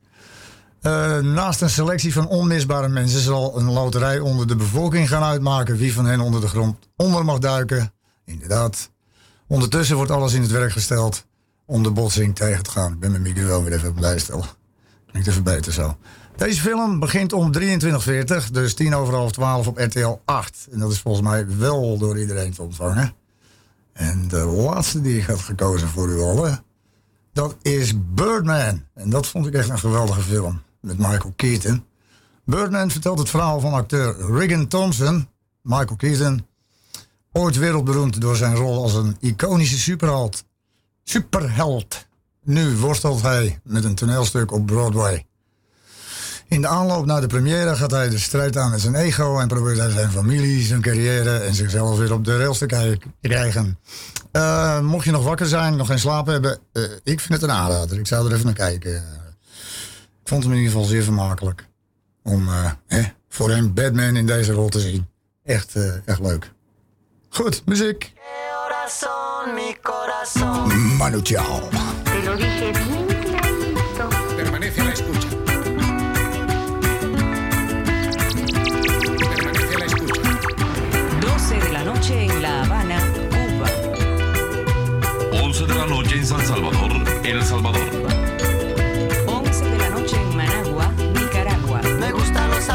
Eh, naast een selectie van onmisbare mensen zal een loterij onder de bevolking gaan uitmaken wie van hen onder de grond onder mag duiken. Inderdaad. Ondertussen wordt alles in het werk gesteld om de botsing tegen te gaan. Ik ben mijn microfoon weer even op bijstellen. Klinkt even beter zo. Deze film begint om 23.40, dus 10 over half 12 op RTL 8. En dat is volgens mij wel door iedereen te ontvangen. En de laatste die ik had gekozen voor u allen, dat is Birdman. En dat vond ik echt een geweldige film met Michael Keaton. Birdman vertelt het verhaal van acteur Regan Thompson, Michael Keaton, ooit wereldberoemd door zijn rol als een iconische superheld. Superheld. Nu worstelt hij met een toneelstuk op Broadway. In de aanloop naar de première gaat hij de strijd aan met zijn ego en probeert hij zijn familie, zijn carrière en zichzelf weer op de rails te krijgen. Eh, mocht je nog wakker zijn, nog geen slaap hebben, eh, ik vind het een aanrader. Ik zou er even naar kijken. Ik vond hem in ieder geval zeer vermakelijk om eh, hè, voor een Batman in deze rol te zien. Echt, eh, echt leuk. Goed, muziek. Corazón, mi corazón. Manu Chao. Te lo dije bien clarito. Permanece a la escucha. Permanece a la escucha. 12 de la noche en La Habana, Cuba. 11 de la noche en San Salvador, El Salvador.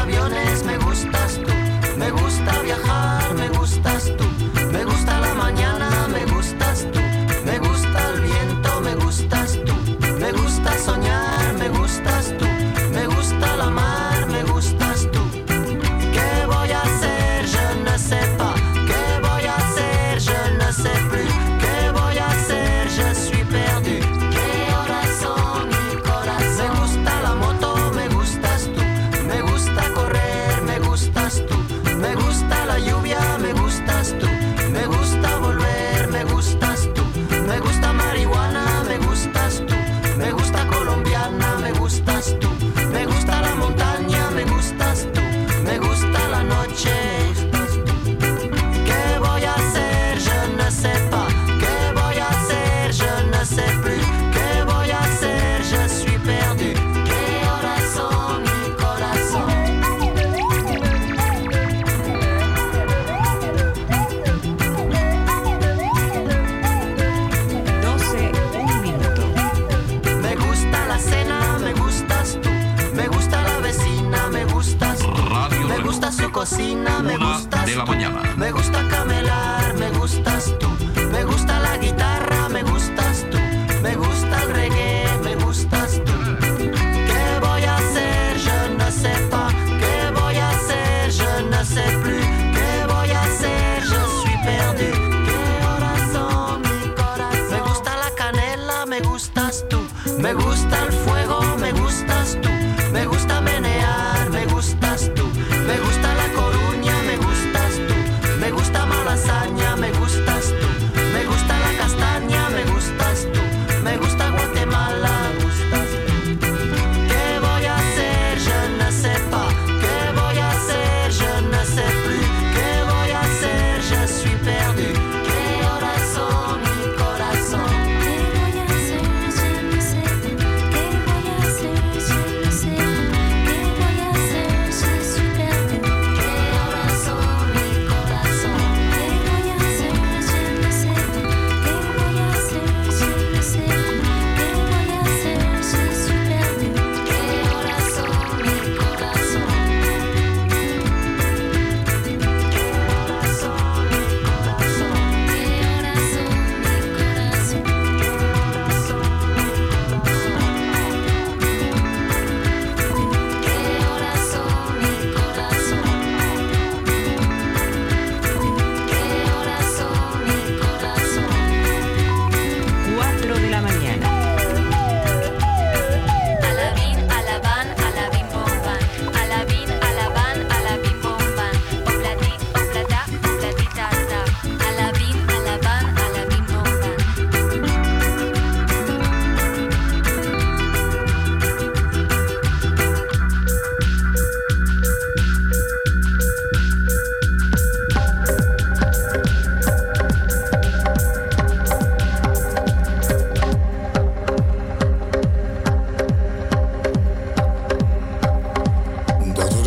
Aviones, me gustas tú. Me gusta viajar, me gustas tú. Me gusta la mañana, me gustas tú. Me gusta el viento, me gustas tú. Me gusta soñar,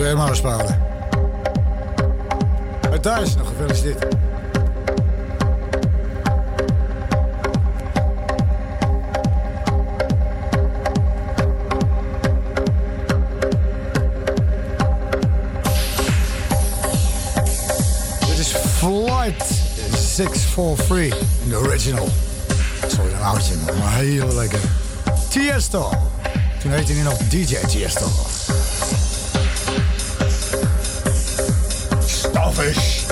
Peter M. Houspalen. Uit is nog gefeliciteerd. Dit is Flight 643 in de original. Sorry, een oudje, maar heel lekker. Tiesto. Toen heette hij nog DJ Tiesto. Fresh.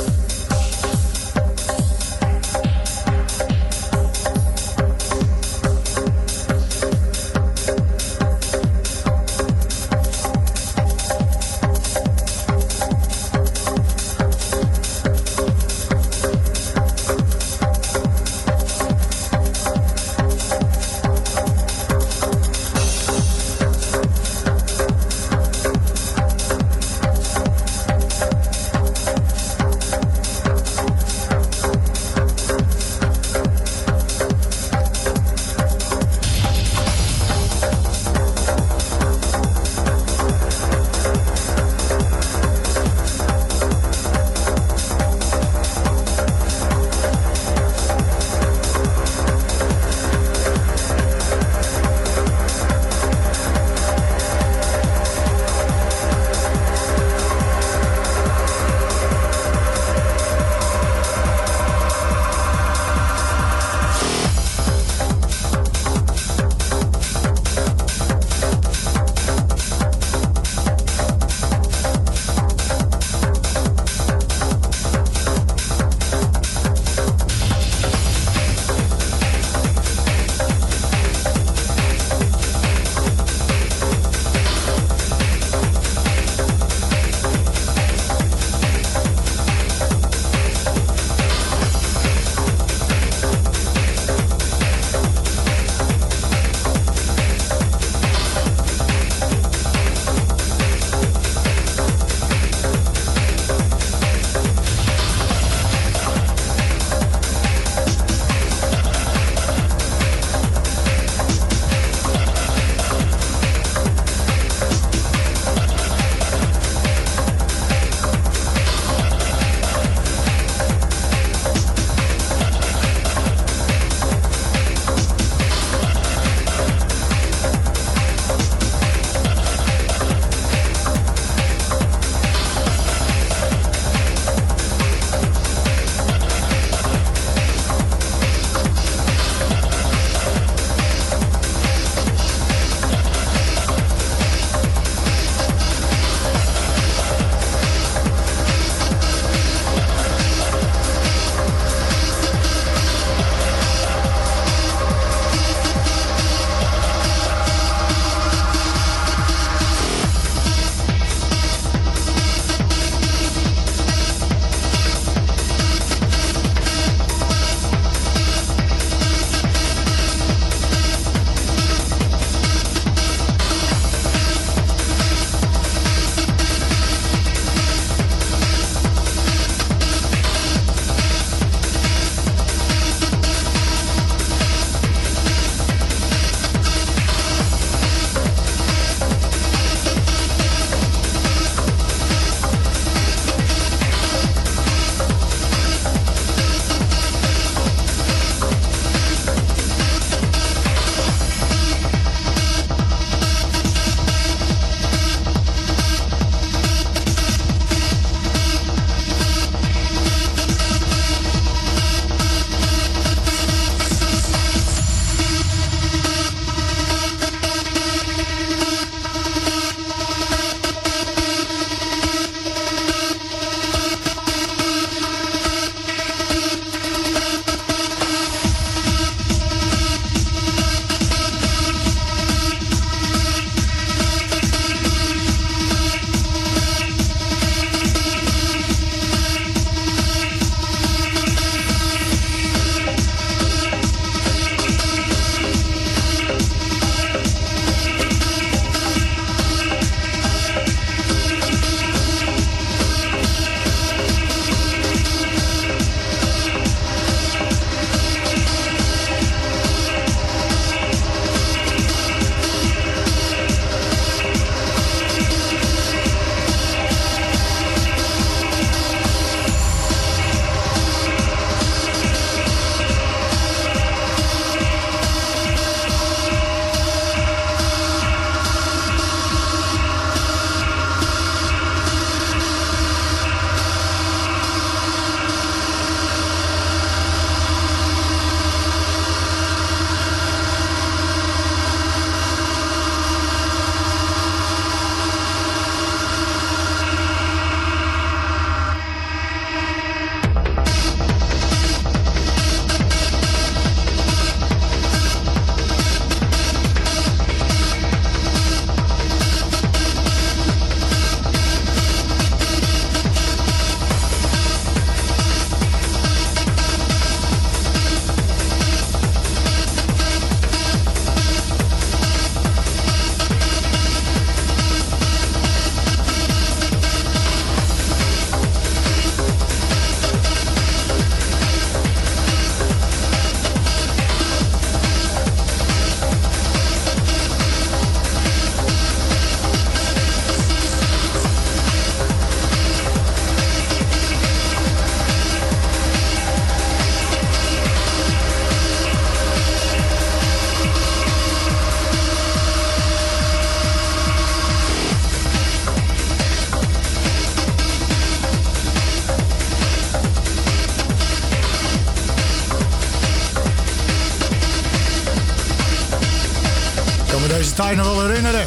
Tijd nog wel herinneren.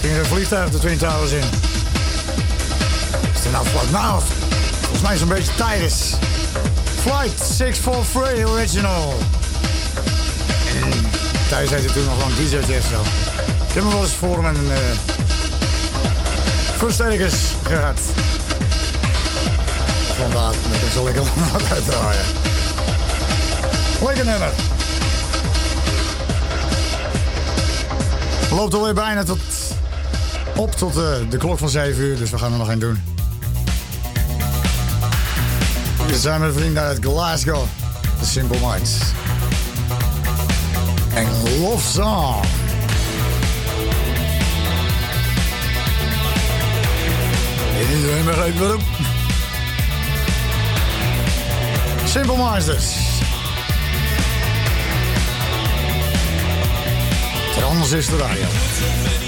Ging er een vliegtuig de Twin Towers in. Is er nou na? of- Volgens mij zo'n beetje tijd is. Flight 643 Original. En Thijs heette toen nog lang DJ Jeffro. Ik heb hem wel eens voor hem een uh, versterkers gehad. Vandaar dat ik zo lekker lang uitdraaien. Lekker nummer. Loopt alweer bijna tot, op tot eh, de klok van 7 uur, dus we gaan er nog een doen. We zijn met vrienden uit Glasgow, The Simple Minds. En Love Song. En iedereen begrijpt waarom. Simple Minds dus. Anders is de radio.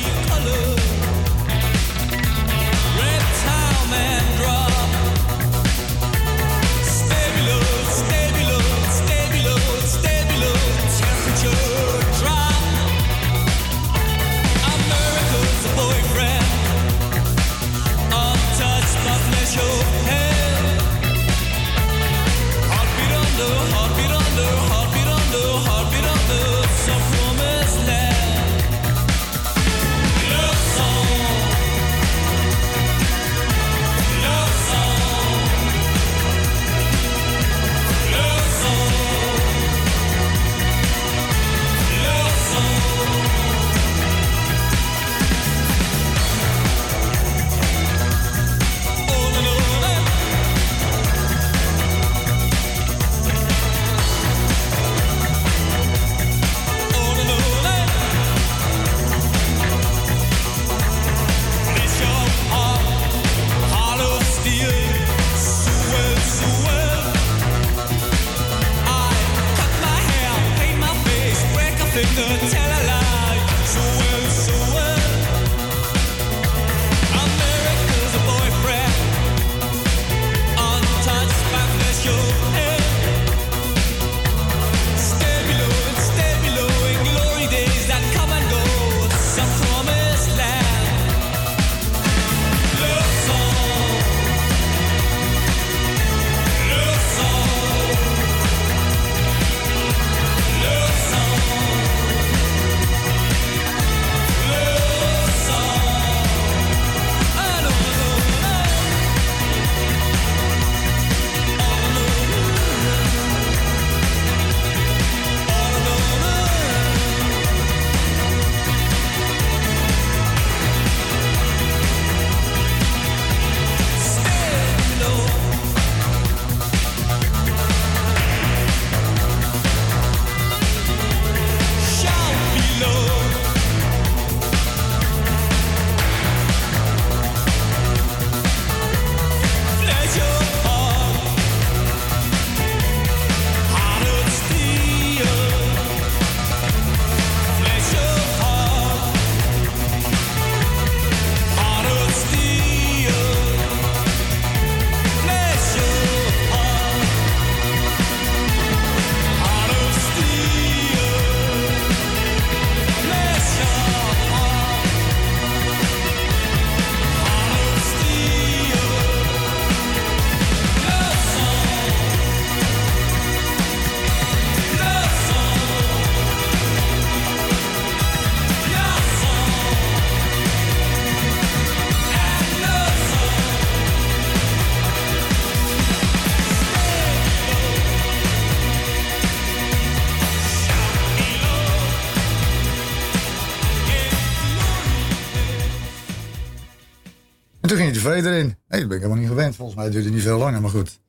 Erin. Nee, dat ben ik helemaal niet gewend. Volgens mij duurde het niet veel langer, maar goed.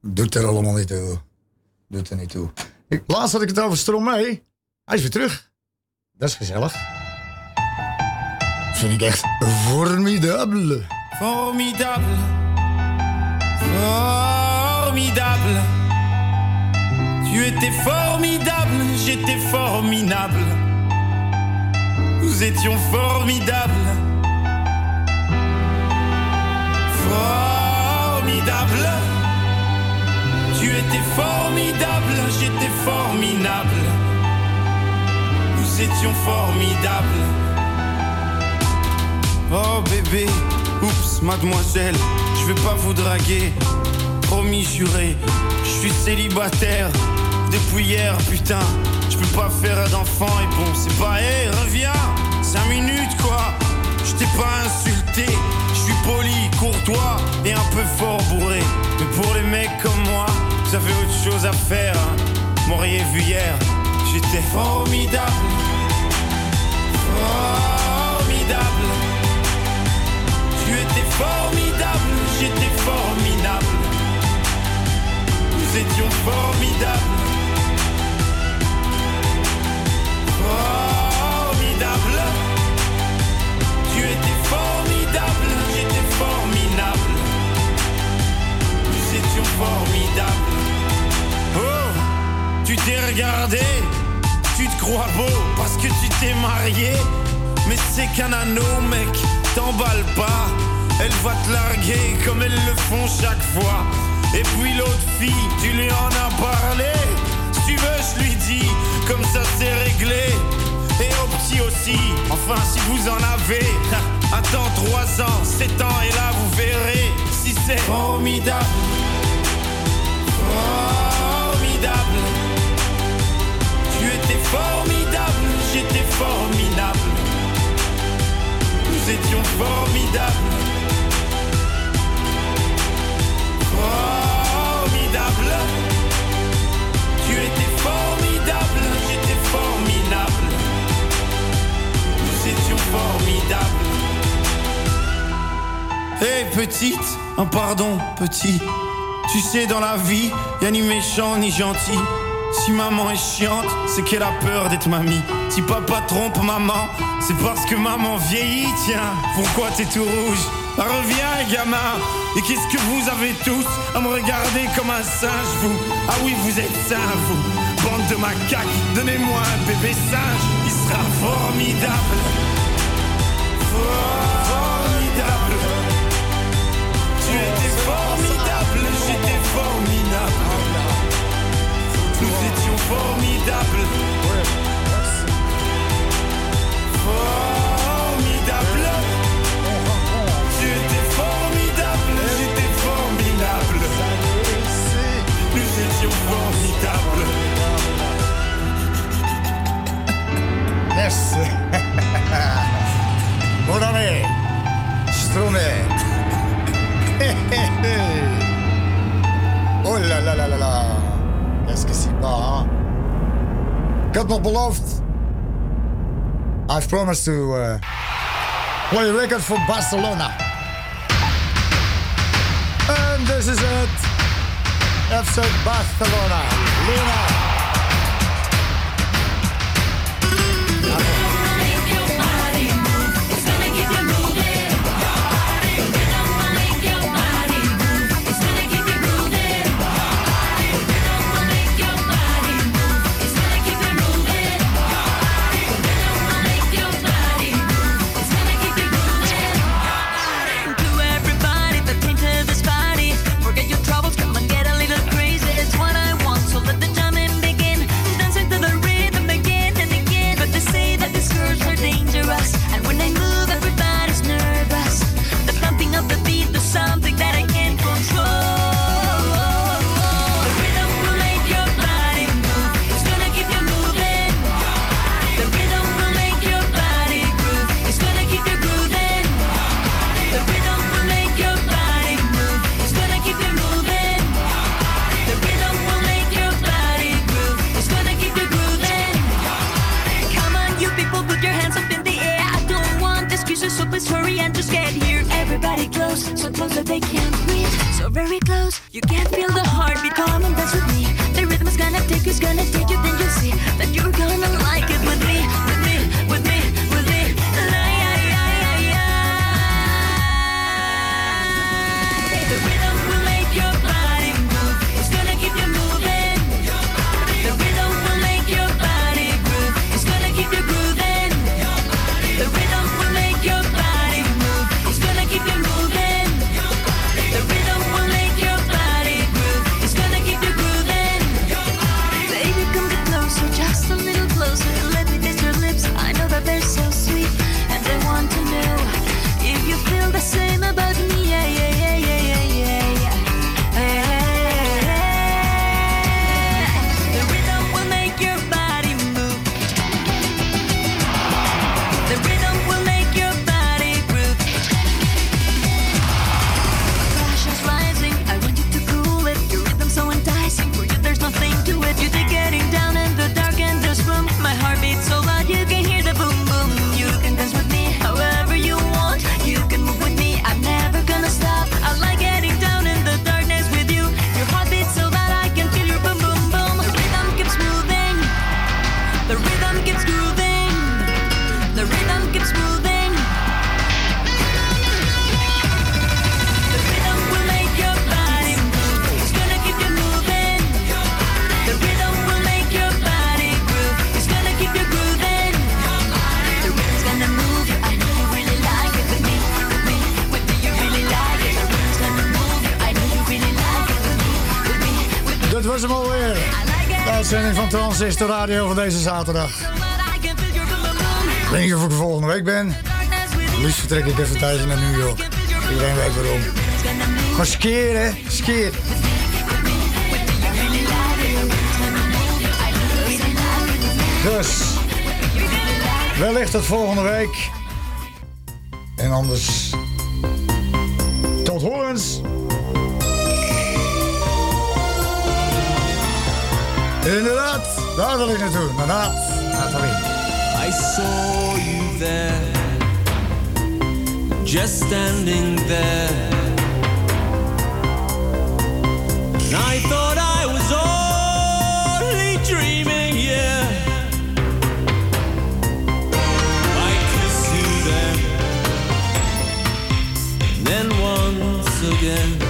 Doet er allemaal niet toe. Doet er niet toe. Ik, laatst had ik het over Stromae. Hij is weer terug. Dat is gezellig. Vind ik echt formidabele. Formidable. Formidable. Tu étais formidable, j'étais formidable. Nous étions formidables. Formidable. Tu étais formidable, j'étais formidable. Nous étions formidables. Oh bébé, oups, mademoiselle, je vais pas vous draguer. Promis, juré, je suis célibataire depuis hier, putain. Je peux pas faire d'enfant et bon, c'est pas, hé, reviens, 5 minutes quoi. Je t'ai pas insulté, suis poli, courtois et un peu fort bourré. Mais pour les mecs comme moi, vous avez autre chose à faire. Hein. M'auriez vu hier, j'étais formidable. Formidable. Tu étais formidable, j'étais formidable. Nous étions formidables. Formidable. Oh, tu t'es regardé, tu te crois beau parce que tu t'es marié. Mais c'est qu'un anneau, mec, t'emballe pas. Elle va te larguer comme elles le font chaque fois. Et puis l'autre fille, tu lui en as parlé. Si tu veux, je lui dis, comme ça c'est réglé. Et au petit aussi, enfin si vous en avez. Attends 3 ans, 7 ans, et là vous verrez si c'est formidable. Formidable. Tu étais formidable, j'étais formidable. Nous étions formidables. Formidable. Tu étais formidable, j'étais formidable. Nous étions formidables. Hé petite, un pardon petit. Tu sais dans la vie, y a ni méchant ni gentil. Si maman est chiante, c'est qu'elle a peur d'être mamie. Si papa trompe maman, c'est parce que maman vieillit, tiens. Pourquoi t'es tout rouge? Bah, Reviens, gamin. Et qu'est-ce que vous avez tous à me regarder comme un singe, vous? Ah oui, vous êtes sains, vous. Bande de macaques, donnez-moi un bébé singe. Il sera formidable. Formidable. Formidable. Promised to uh, play a record for Barcelona. And this is it. FC Barcelona. Luna. Was hem alweer. De uitzending van Transistor Radio van deze zaterdag. Ik weet niet of ik er volgende week ben. Liefst vertrek ik even tijdje naar New York. Iedereen weet waarom. Gewoon skeren, skeer. Dus, wellicht tot volgende week. En anders, tot horens. Inderdaad, daar wil ik naartoe. Inderdaad, Nathalie. I saw you there, just standing there. And I thought I was only dreaming, yeah. I kissed you then, then once again.